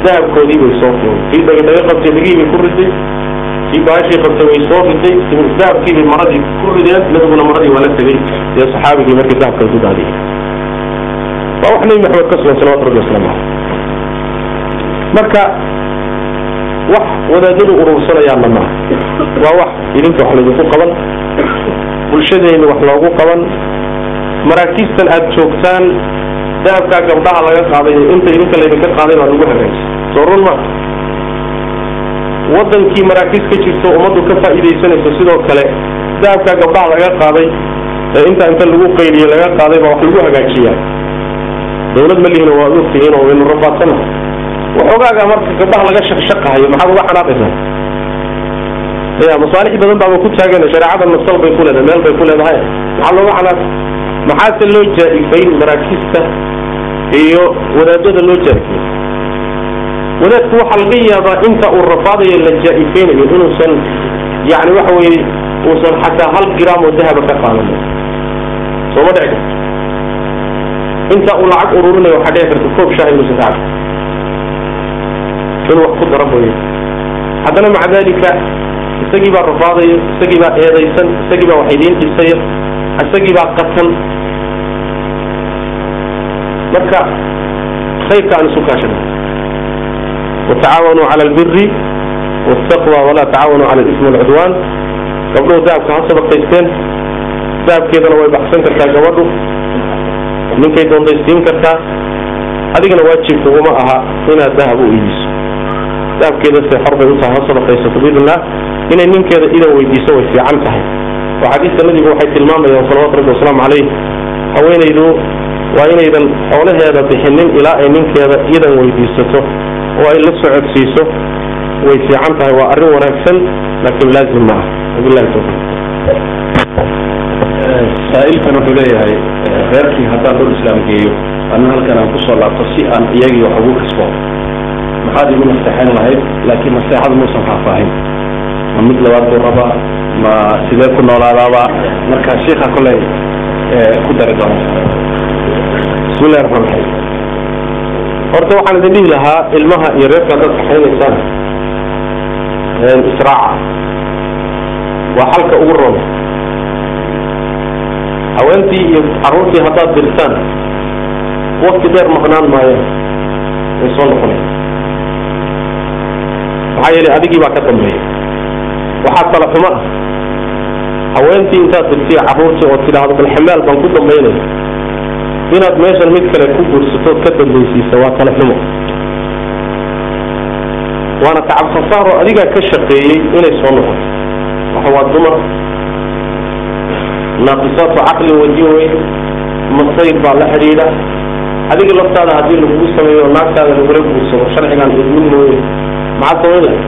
Speaker 1: dahabkoodii bay soo fuuray kii dhagadhaga qabtay dhegihii bay ku riday kii baashii qabtay way soo riday dahabkii bay maradii ku rideen nabiguna maradii waa la tegey iyo saxaabigii markii dahabkan ku daadiyay waa wax nebi maxamed ka sugan salawatu rabbi wasalaamu caleyh marka wax wadaadadu urursanayaan maaha waa wax idinka wax laydinku qaban bulshadeenni wax loogu qaban. Maraakiistan aad joogtaan dahabkaa gabdhaha laga qaaday inta idinka laydinka qaaday baa lagu hagaajiyay soo run ma wadankii maraakiis ka jirto ummaddu ka faa'iidaysanayso sidoo kale dahabkaa gabdhaha laga qaaday ee inta inta lagu qayliyey laga qaaday baa wax lagu hagaajiyaa. Dawlad ma lihino waa ogtihiin oo waynu rabaadsana waxoogaaga marka gabdhaha laga shaqshaqahayo maxaad uga xanaaqaysaa ya masaalix badan baaba ku taagan shareecada masal bay ku leedahay meel bay ku leedahay. Maxaa looga xanaaq maxaase loo jaa-ifay maraakiista iyo wadaadada loo jaa-ifay wadaadku waxaa laga yaabaa inta uu rafaadayo la jaa-ifeynayo inuusan yani waxa weye uusan xataa hal gram oo dahaba ka qaadanin soo ma dhici karto? Inta uu lacag ururinayo waxaa dhici karta koob shaah inuusan ka cabin inuu wax ku dara mooye. Haddana maca dalika isagii baa rafaadaya isagii baa eedaysan isagii baa wax idiin dhisaya isagii baa qatan marka khayrka aan isu kaashana watacaawanuu cala albiri waltaqwa walaa tacaawanuu cala alismi walcudwaan. Gabdhuhu dahabka ha sadaqaysteen dahabkeedana way baxsan kartaa gabadhu. Ninkay doondaysiin kartaa. Adigana waajib kuguma aha inaad dahab u iibiso dahabkeeda se xor bay u tahay ha sadaqaysato biidnillah inay ninkeeda idan weydiiso way fiican tahay. Oo xadiista nabigu waxay tilmaamayaan salawatu rabbi wasalaamu caleyh haweenaydu waa inaydan xoolaheeda bixinin ilaa ay ninkeeda idan weydiisato oo ay la socodsiiso way fiican tahay waa arrin wanaagsan laakiin laazim ma ah wabillahi tawfiiq
Speaker 2: saa'ilkan wuxuu leeyahay reerkii haddaan dhul islaam geeyo anna halkan aan ku soo laabto si aan iyagii wax ugu kasbo maxaad igu nasteexayn lahayd laakiin nasteexadu muusan faahfaahin. Ma mid labaad buu rabaa ma sidee ku noolaadaaba marka shiika koley ku dari doona.
Speaker 1: Bismillahi raxmaan raxiim horta waxaan idin dhihi lahaa ilmaha iyo reerka haddaad kaxaynaysaan israaca waa xalka ugu roon. Haweentii iyo carruurtii haddaad dirtaan wakti dheer maqnaan maayaan way soo noqonay maxaa yeelay adigii baa ka dambeeya waxaa tala xumo ah. Haweentii intaad dirtiy carruurtii oo tidhaahdo bal xamaal baan ku dambaynaya inaad meeshan mid kale ku guursatood ka dambaysiisa waa tala xumo waana khasaaro adigaa ka shaqeeyey inay soo noqoto waxa waa dumar. Naaqisaatu caqlin wadiin wey masayr baa la xidhiidha. Adiga laftaada haddii lagugu sameeyo naagtaada lagula guursado sharcigan idmin mooye maxaad samayn lahay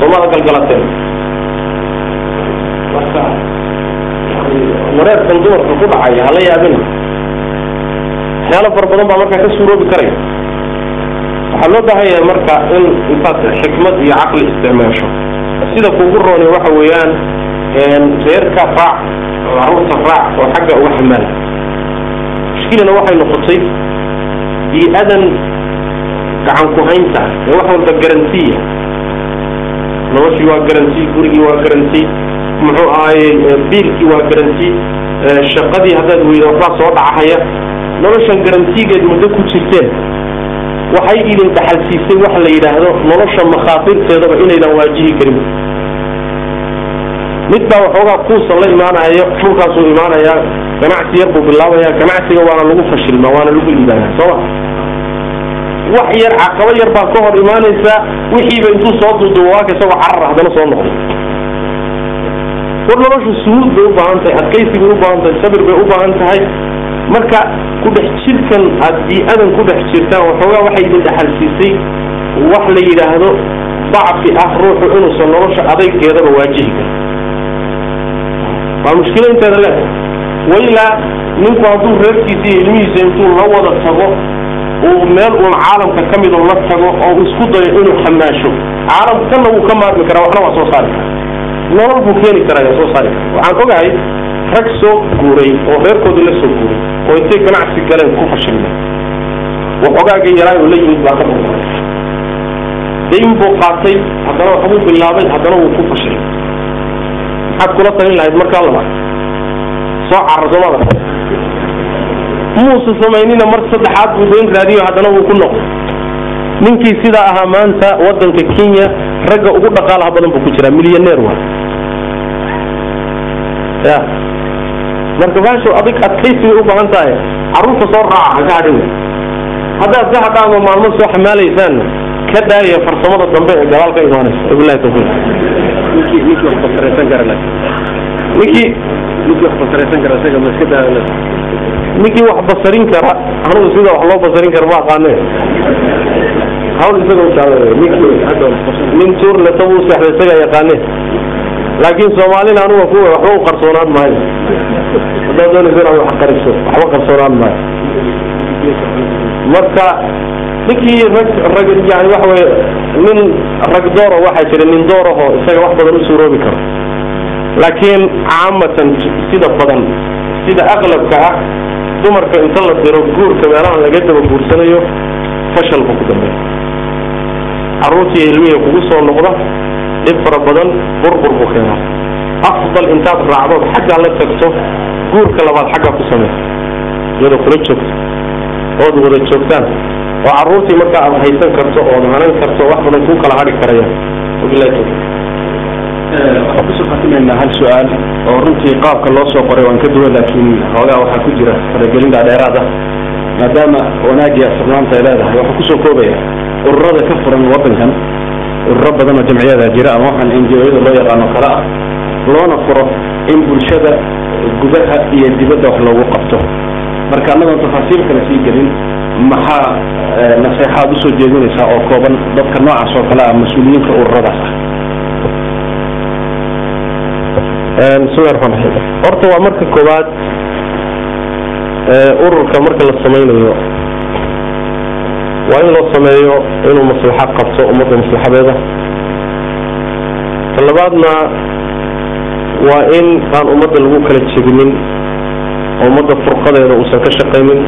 Speaker 1: soomada galgalateen marka wareerkan dumarka ku dhacaya hala yaabina waxyaalo fara badan baa markaa ka suuroobi karaya waxaa loo baahan yahay marka in intaad xikmad iyo caqli isticmaasho sida kuugu rooni waxa weeyaan reerka raac carruurta raac oo xagga uga xamaala mushkilana waxay noqotay bii-adan gacan ku haynta ee wax walba garantiya noloshii waa garanti gurigii waa garanti muxuu ahaaye biilkii waa garanti shaqadii haddaad weyda waxbaa soo dhacahaya noloshan garantigeed muddo ku jirteen. Waxay idin dhaxalsiisay waxa la yidhaahdo nolosha makhaatirteedaba inaydan waajihi karin. Mid baa waxoogaa kuusan la imaanayo dhulkaasuu imaanayaa ganacsi yar buu bilaabaya ganacsiga waana lagu fashilmaa waana lagu liibaanaa sooma wax yar caqabo yar baa ka hor imaanaysaa wixiiba intuu soo duuduubo waaka isagoo carar haddana soo noqday war noloshu suhuud bay u baahan tahay adkaysi bay u baahan tahay sabir bay u baahan tahay. Marka ku dhex jirkan aad bii-adan ku dhex jirtaan waxoogaa waxay idin wax la yidhaahdo dacfi ah ruuxu inuusan nolosha adaygeedaba waajihi karin waa mushkilo inteeda leedahay wailaa ninku hadduu reerkiisa iyo ilmihiisa intuu la wada tago uu meel uun caalamka ka mid oo la tago oo isku dayo inuu xamaasho caalamkanna wuu ka maarmi karaa waxna waa soo saari. Karaa nolol buu keeni karaa soo saari. Kara waxaan ogahay rag soo guuray oo reerkoodii la soo guuray oo intay ganacsi galeen ku fashilmay waxoogaaga yaraa oo la yimid baa ka dhunta dayn buu qaatay haddana waxbuu bilaabay haddana wuu ku fashay maxaad kula talin lahayd markaa laba soo carar soomada muuse samaynina mar saddexaad buu dayn raadiyo haddana wuu ku noqday. Ninkii sidaa ahaa maanta wadanka kenya ragga ugu dhaqaalaha badan buu ku jiraa milyaneer waa. Ya. Marka baasho adig adkaysi bay u baahan tahay carruurta soo raaca ha ka hadhin. Haddaad ka hadhaama maalmo soo xamaalaysaan ka daaya farsamada dambe ee gadaal ka imaanaysa wabilahi tawfiiq.
Speaker 2: Ninkii ninkii wax basaraysan kara la
Speaker 1: ninkii
Speaker 2: ninkii wax basaraysan kara isaga ma iska daa la
Speaker 1: ninkii wax basarin kara anugu sida wax loo basarin kara ma aqaane hawl isaga utaada ninkii nin tuur leta buu seexday isaga yaqaane laakiin soomaalina anuga kuwa waxba u qarsoonaan maayo. Haddaad doonaysa inaad wax qariso waxba qarsoonaan maayo. Marka ninkii rag rag yani waxa weye nin rag dooro waxaa jira nin dooraho isaga wax badan u karo. Laakiin caamatan sida badan sida aqlabka ah dumarka inta la diro guurka meelahan laga daba guursanayo fashal buu ku dambeeya carruurtii ilmihii kugu soo noqda dhib fara badan burbur buu keenaa. Afdal intaad raacdood xaggaa la tagto guurka labaad xaggaa ku samey iyadoo kula joogto ood wada joogtaan. Oo carruurtii markaa aad haysan karto ood hanan karto wax badan kuu kala hadhi karayaan
Speaker 2: waxaan ku soo khatimaynaa hal su'aal oo runtii qaabka loo soo qoray waan ka duwan laakiin xoogaa waxaa ku jira faragelin dhaadheeraad ah maadaama wanaagiya sirnaanta ay leedahay waxaan ku soo koobaya ururada ka furan wadankan ururo badan oo jamciyada jira ama waxaan o-yada loo yaqaano kale ah loona furo in bulshada gudaha iyo dibadda wax loogu qabto. Marka annagoon tafaasiil kale sii gelin maxaa naseexaad u soo jeedinaysaa oo kooban dadka noocaas oo kale ah mas'uuliyiinta ururadaas ah
Speaker 1: bismillahi raxmaan raxiim horta waa marka koowaad ururka marka la samaynayo waa in loo sameeyo inuu maslaxa qabto ummadda maslaxadeeda. Ta labaadna waa in aan ummadda lagu kala jebinin oo ummadda furqadeeda uusan ka shaqaynin.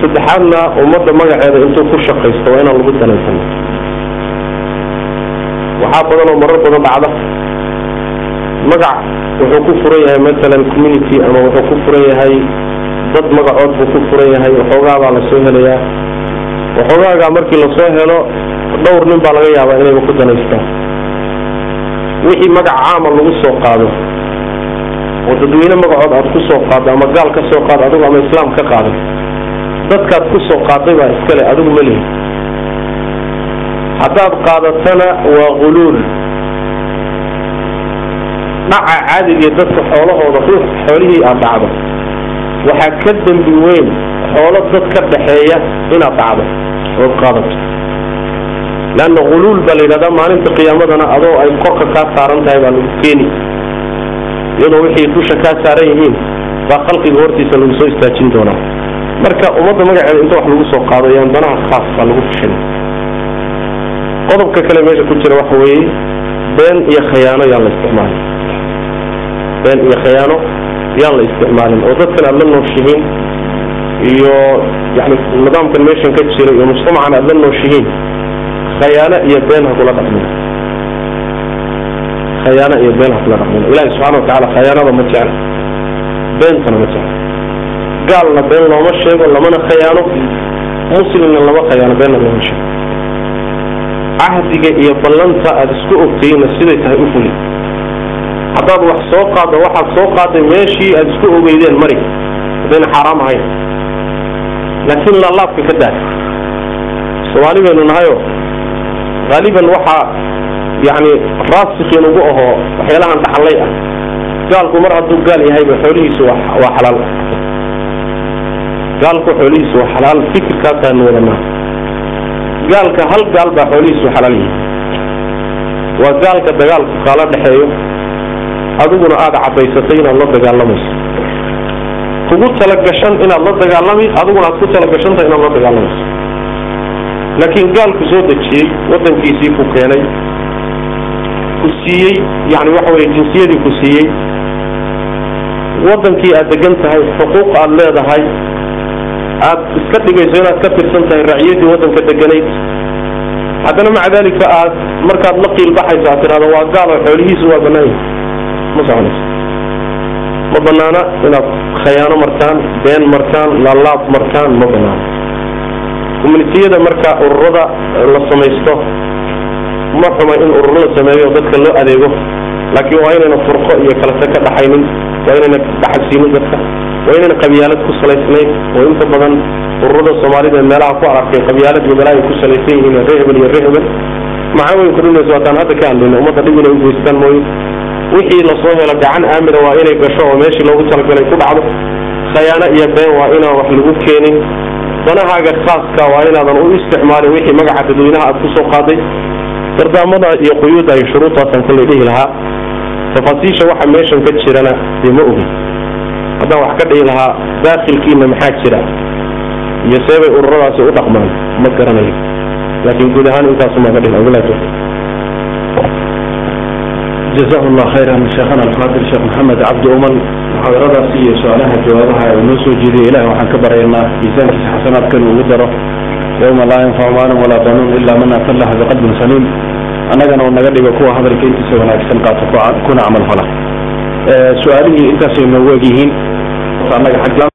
Speaker 1: Saddexaadna ummadda magaceeda intuu ku shaqaysto waa inaan lagu danaysan waxaa badan oo marar badan dhacda magac wuxuu ku furan yahay matalan community ama wuxuu ku furan yahay dad magacood buu ku furan yahay waxoogaa baa la soo helayaa. Waxoogaagaa markii la soo helo dhowr nin baa laga yaabaa inayba ku danaystaan. Wixii magac caama lagu soo qaado oo dadweyne magacood aad ku soo qaaddo ama gaal ka soo qaado adigu ama islaam ka qaaday dadkaad ku soo qaaday baa iskale adigu ma lihi haddaad qaadatana waa guluul dhaca caadigee dadka xoolahooda ruux xoolihii aad dhacdo. Waxaa ka dembi weyn xoolo dad ka dhaxeeya inaad dhacdo. Ood qaadato. Leanna guluul baa la yidhahdaa maalinta qiyaamadana adoo ay korka kaa saaran tahay baa lagu keeni. Iyadoo wixii dusha kaa saaran yihiin baa khalqiga hortiisa lagu soo istaajin doonaa. Marka ummadda magaceeda inta wax lagu soo qaado yaan danaha khaaska lagu fushin qodobka kale meesha ku jira waxa weeye been iyo khayaano yaan la isticmaalin been iyo khayaano yaan la isticmaalin oo dadkan aad la nooshihiin iyo yani nidaamkan meeshan ka jira iyo mujtamacan aad la nooshihiin khayaano iyo been ha kula dhaqmin. Khayaano iyo been ha kula dhaqmin. Ilahi subxana wa tacala khayaanada ma jecla beentana ma jecla gaalna been looma sheego lamana khayaano muslimna lama khayaano beenna looma sheego. Cahdiga iyo ballanta aada isku ogtayna siday tahay u fuli haddaad wax soo qaaddo waxaad soo qaaday meeshii aada isku ogeydeen mari haddayna xaaraam ahayn. Laakiin laalaabka ka daa soomaali baynu nahayo haaliban waxaa yacni raasikiin ugu ahoo waxyaalahan dhaxallay ah. Gaalku mar hadduu gaal yahayba xoolihiisu waa xalaal. Gaalku xoolihiisu waa xalaal. Fikirkaasaanu wadanaa gaalka hal gaal baa xoolihiisu xalaal yihi waa gaalka dagaalku kaala dhexeeyo adiguna aada caddaysatay inaad la dagaalamayso kugu talagashan inaad la dagaalami adiguna aad ku talagashantahay inaad la dagaalamayso laakiin gaalku soo dejiyey wadankiisii ku keenay ku siiyey yani waxa weye jinsiyadii ku siiyey wadankii aad degan tahay xuquuq aad leedahay aad iska dhigayso inaad ka tirsan tahay raciyaddii waddanka deganayd. Haddana maca dalika aad markaad la qiilbaxayso aad tidhahdo waa gaal oo xoolihiisu waa bannaan yahay ma soconayso ma banaana inaad khayaano martaan been martaan laalaab martaan ma banaana. Communitiyada marka ururada la samaysto ma xuma in ururo la sameeyo dadka loo adeego. Laakiin waa inayna furqo iyo kalase ka dhaxaynin waa inayna dhaxalsiinin dadka waa inayna qabyaalad ku salaysnayn oo inta badan ururada soomaalida meelaha ku arkay qabyaalad iyo meelaha ay ku salaysan yihiin ree hebel iyo ree hebel maxaa weyn kudhinaysa waataan hadda ka hadlayna ummadda dhib inay ugeystaan mooye wixii la soo helo gacan aamina waa inay gasho oo meeshii loogu talagalay ku dhacdo. Khayaano iyo been waa inaan wax lagu keenin. Danahaaga khaaska waa inaadan u isticmaalin wixii magaca dadweynaha aad ku soo qaaday. Dardaamada iyo quyuudda iyo shuruudtaasaan kollay dhihi lahaa. Tafaasiisha waxa meeshan ka jirana dee ma ogin haddaan wax ka dhihi lahaa daakhilkiina maxaa jira? Iyo seebay ururadaasi u dhaqmaan ma garanayo. Laakiin guud ahaan intaasumaa jazahu allah khayran sheekhana
Speaker 2: alfaadir sheekh maxamed cabdi uman muxaadaradaasi iyo su'aalaha jawaabaha uu noo soo jeediyay. Ilah waxaan ka baryaynaa miisaankiisa xasanaadka inuu ugu daro. Yawma laa yanfacu maalin walaa banuun ilaa man ata allaha biqalbin saliim. Annagana oo naga dhigo kuwa hadalka intiisa wanaagsan qaato kuna camal fala. Eh, su'aalihii intaasay noogu egyihiin annaga xagla